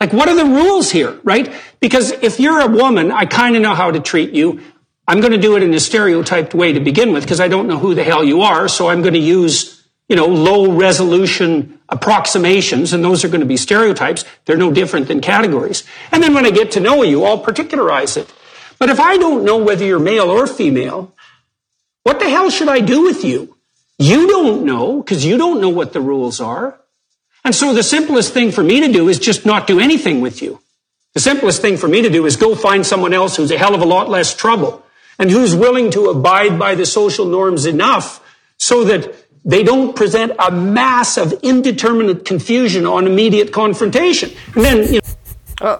Like, what are the rules here, right? Because if you're a woman, I kind of know how to treat you. I'm going to do it in a stereotyped way to begin with because I don't know who the hell you are. So I'm going to use, you know, low resolution approximations and those are going to be stereotypes. They're no different than categories. And then when I get to know you, I'll particularize it. But if I don't know whether you're male or female, what the hell should I do with you? You don't know because you don't know what the rules are. And so the simplest thing for me to do is just not do anything with you. The simplest thing for me to do is go find someone else who's a hell of a lot less trouble and who's willing to abide by the social norms enough so that they don't present a mass of indeterminate confusion on immediate confrontation. And then, you know, Oh,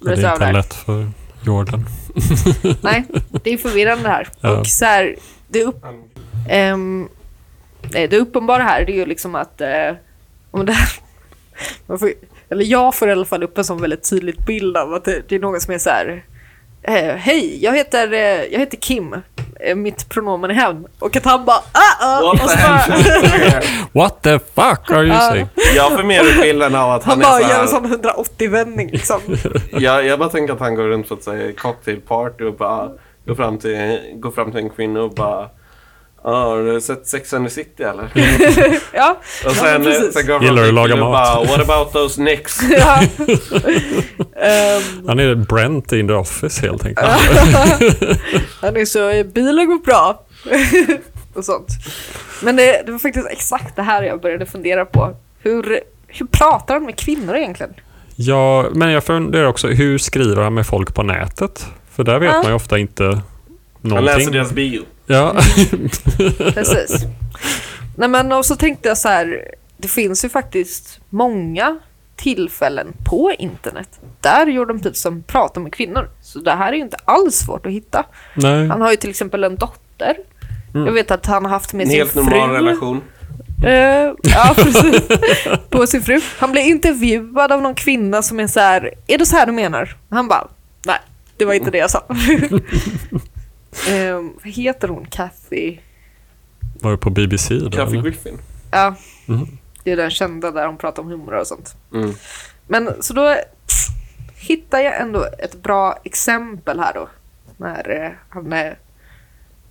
Det är inte lätt för Jordan. Nej, det är förvirrande här. Ja. Och så här, det, upp, nej, det uppenbara här det är ju liksom att eh, om det här, man får, eller jag får i alla fall upp en sån väldigt tydlig bild av att det, det är någon som är så här eh, Hej, jag heter, eh, jag heter Kim. Eh, mitt pronomen är hen. Och att han bara ah, ah, What och the så bara, hell? What the fuck are you Ja. saying? Jag får mer bilden av att han han, bara är gör en så här, sån 180-vändning liksom. jag, jag bara tänker att han går runt på ett så här cocktailparty och bara går fram till, går fram till en kvinna och bara Ja, har du sett Sex and the City eller? Ja, Och Ja, sen, men precis. sen går han Gillar att laga mat? bara What about those nicks? ja. Ehm, Han är Brent in the office helt enkelt. Han är så, bilen går bra. och sånt. Men det, det var faktiskt exakt det här jag började fundera på. Hur, hur pratar han med kvinnor egentligen? Ja, men jag funderar också, hur skriver han med folk på nätet? För där vet Ja. man ju ofta inte Han någonting. läser deras bio. Ja. Precis. Nej men och så tänkte jag så här, det finns ju faktiskt många tillfällen på internet där Jordan Peterson pratar med kvinnor. Så det här är ju inte alls svårt att hitta. Nej. Han har ju till exempel en dotter. Jag vet att han har haft med En sin helt fru. normal relation. Eh, ja, precis. på sin fru. Han blir intervjuad av någon kvinna som är så här, är det så här du menar? Han bara, nej, det var inte det jag sa. eh, vad heter hon? Kathy? Var det på BBC då? Kathy eller? Griffin. Ja, Mhm. det är den kända där hon pratar om humor och sånt. Mm. Men så då hittar jag ändå ett bra exempel här då. När eh, han, eh,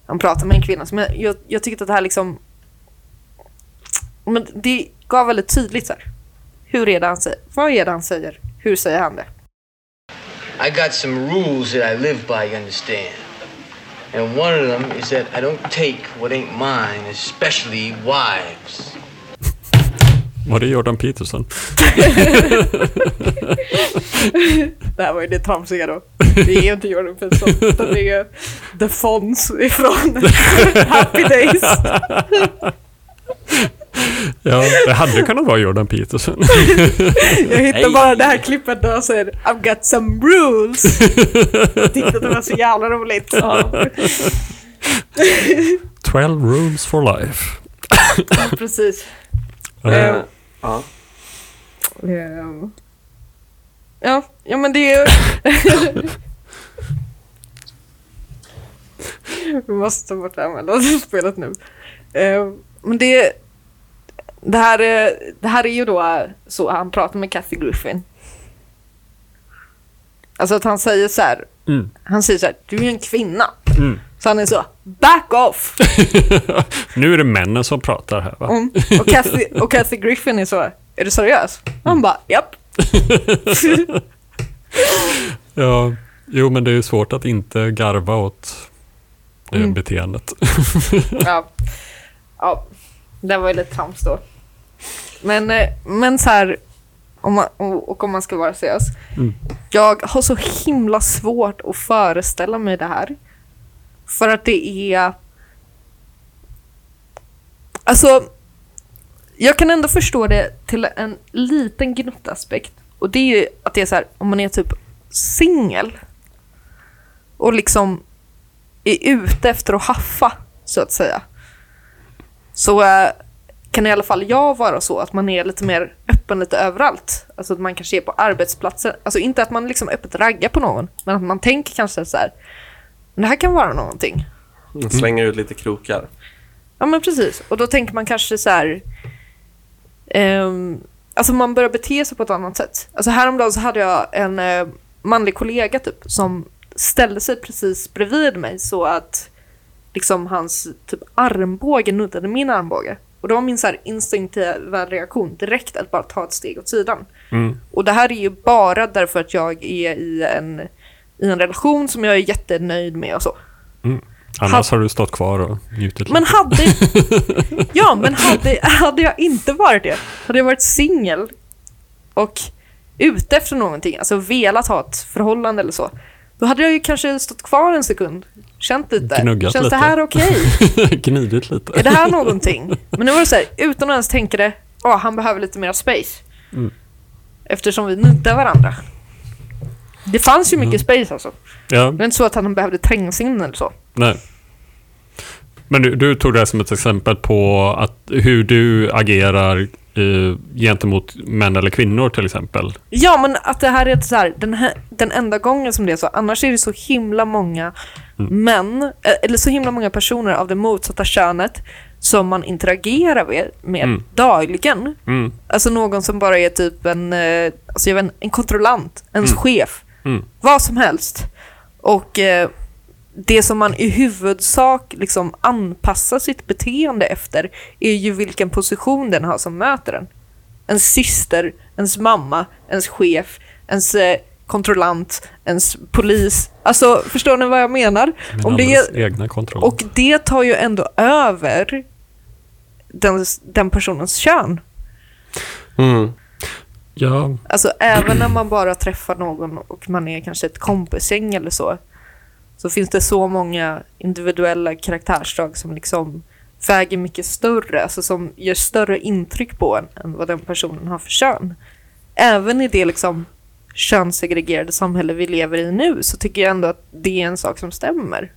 han pratar med en kvinna. Som jag, jag, jag tyckte att det här liksom... Men det gav väldigt tydligt så här. Hur är det han säger? Vad är det han säger? Hur säger han det? I got some rules that I live by, you understand. And one of them is that I don't take what ain't mine, especially wives. Var det Jordan Peterson? Det här var ju det tramsiga då. Det är inte Jordan Peterson, utan det är The Fonz ifrån Happy Days. Ja, det hade kunnat vara Jordan Peterson. Jag hittar bara det här klippet där han säger I've got some rules. Jag tyckte att det var så jävla roligt. Ja, 12 rules for life. precis. Eh, Eh, Ja. Ehm. Ja, ja men det är Vi måste ta bort det här mellanspelet nu. Ehm, Men det, det, här, är- det här är ju då så han pratar med Kathy Griffin. Alltså att han säger så här. Mm. Han säger så här, du är en kvinna. Mm. Så han är så, back off! nu är det männen som pratar här va? Mm. Och, Kathy, och Kathy Griffin är så, är du seriös? Han bara, japp. Ja, jo men det är ju svårt att inte garva åt det Mm. beteendet. ja. ja, det var ju lite trams då. Men, eh, men så här, om man, och och om man ska vara seriös. Mm. Jag har så himla svårt att föreställa mig det här. För att det är... Alltså, jag kan ändå förstå det till en liten gnuttaspekt. Och det är ju att det är så här, om man är typ singel och liksom är ute efter att haffa, så att säga. Så eh, kan i alla fall jag vara så att man är lite mer öppen lite överallt. Alltså att man kanske är på arbetsplatsen. Alltså inte att man liksom öppet raggar på någon, men att man tänker kanske så här. "Men Det här kan vara någonting. Slänga ut lite krokar. Ja men precis. Och då tänker man kanske så här. ehm, alltså man börjar bete sig på ett annat sätt. Alltså häromdagen så hade jag en eh, manlig kollega typ som ställde sig precis bredvid mig så att liksom hans typ armbåge nuddade min armbåge. Och då var min så här instinktiva reaktion direkt att bara ta ett steg åt sidan. Mm. Och det här är ju bara därför att jag är i en, i en relation som jag är jättenöjd med och så. Annars har du stått kvar och njutit Men lite. hade... Ja, men hade, hade jag inte varit det, hade jag varit singel och ute efter någonting, alltså velat ha ett förhållande eller så, då hade jag ju kanske stått kvar en sekund, känt lite. Gnuggat Känns lite. det här okej? Gnidit lite. Är det här någonting? Men nu var det så här, utan att ens tänka det, åh, han behöver lite mer space. Mm. Eftersom vi nuddar varandra. Det fanns ju mycket space alltså. Ja, Det var inte så att han behövde trängas in eller så. nej. Men du, du tog det här som ett exempel på att hur du agerar eh, gentemot män eller kvinnor till exempel. Ja, men att det här är så här, den, här, den enda gången som det är så. Annars är det så himla många män, eh, eller så himla många personer av det motsatta könet som man interagerar med, med Mm. dagligen. Mm. Alltså någon som bara är typ en, eh, alltså jag vet, en kontrollant, ens chef, Mm. vad som helst. Och eh, det som man i huvudsak liksom anpassar sitt beteende efter är ju vilken position den har som möter den. Ens syster, ens mamma, ens chef, ens eh, kontrollant, ens polis. Alltså, förstår ni vad jag menar? Min Om det egna kontroll. och det tar ju ändå över den, den personens kön. Mm. Ja, Alltså även när man bara träffar någon och man är kanske ett kompisgäng eller så. Så finns det så många individuella karaktärsdrag som liksom väger mycket större, alltså som gör större intryck på en än vad den personen har för kön. även i det liksom könssegregerade samhälle vi lever i nu så tycker jag ändå att det är en sak som stämmer.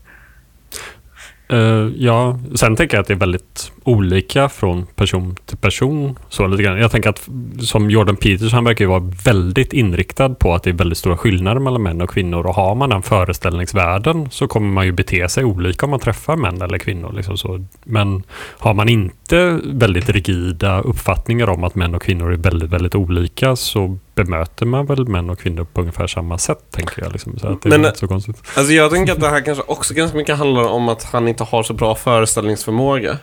Uh, ja, sen tänker jag att det är väldigt olika från person till person. Så lite grann. Jag tänker att som Jordan Peters, han verkar ju vara väldigt inriktad på att det är väldigt stora skillnader mellan män och kvinnor. Och har man den föreställningsvärlden så kommer man ju bete sig olika om man träffar män eller kvinnor. Liksom så. Men har man inte väldigt rigida uppfattningar om att män och kvinnor är väldigt, väldigt olika så bemöter man väl män och kvinnor på ungefär samma sätt, tänker jag. Liksom. Så att det Men- är inte så konstigt. Alltså jag tänker att det här kanske också ganska mycket handlar om att han inte har så bra föreställningsförmåga.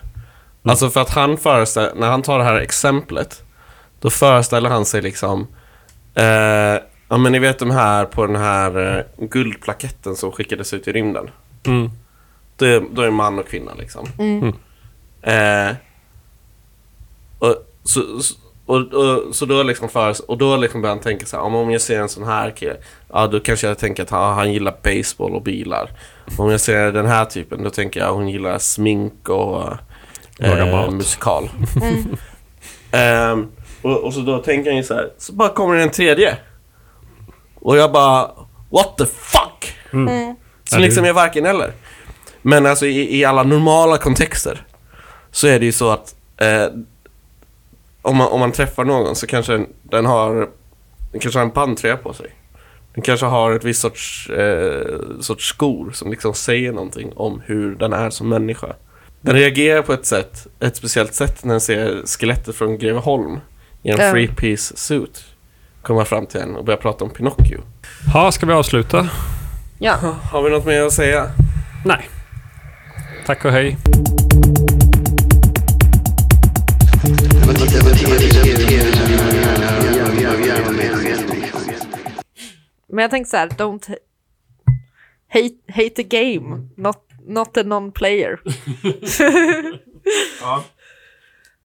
Alltså för att han föreställer, när han tar det här exemplet, då föreställer han sig liksom, eh, ja men ni vet de här på den här eh, guldplaketten som skickades ut i rymden. Mm. Det, då är man och kvinna liksom. Eh, och, så, så- och, och, så då liksom för, och då liksom börjar han tänka så här, om- jag ser en sån här kille, ja då kanske jag tänker att han, han gillar baseball och bilar. Om jag ser den här typen, då tänker jag att hon gillar smink och eh, musikal. Ehm, och, och så då tänker han ju så här, så bara kommer det en tredje. Och jag bara, what the fuck? Som Ja, det- liksom är varken eller. Men alltså i, i alla normala kontexter så är det ju så att eh, om, man, om man träffar någon så kanske den, den har den kanske har en bandtröja på sig. Den kanske har ett visst sorts, eh, sorts skor som liksom säger någonting om hur den är som människa. Den reagerar på ett sätt, ett speciellt sätt när den ser skelettet från Greveholm i en Ja. three-piece suit komma fram till en och börja prata om Pinocchio. Ja, ska vi avsluta? Ja. Har vi något mer att säga? Nej. Tack och hej. Men jag tänkte så här, don't ha- hate, hate the game, not, not a non-player. Ja.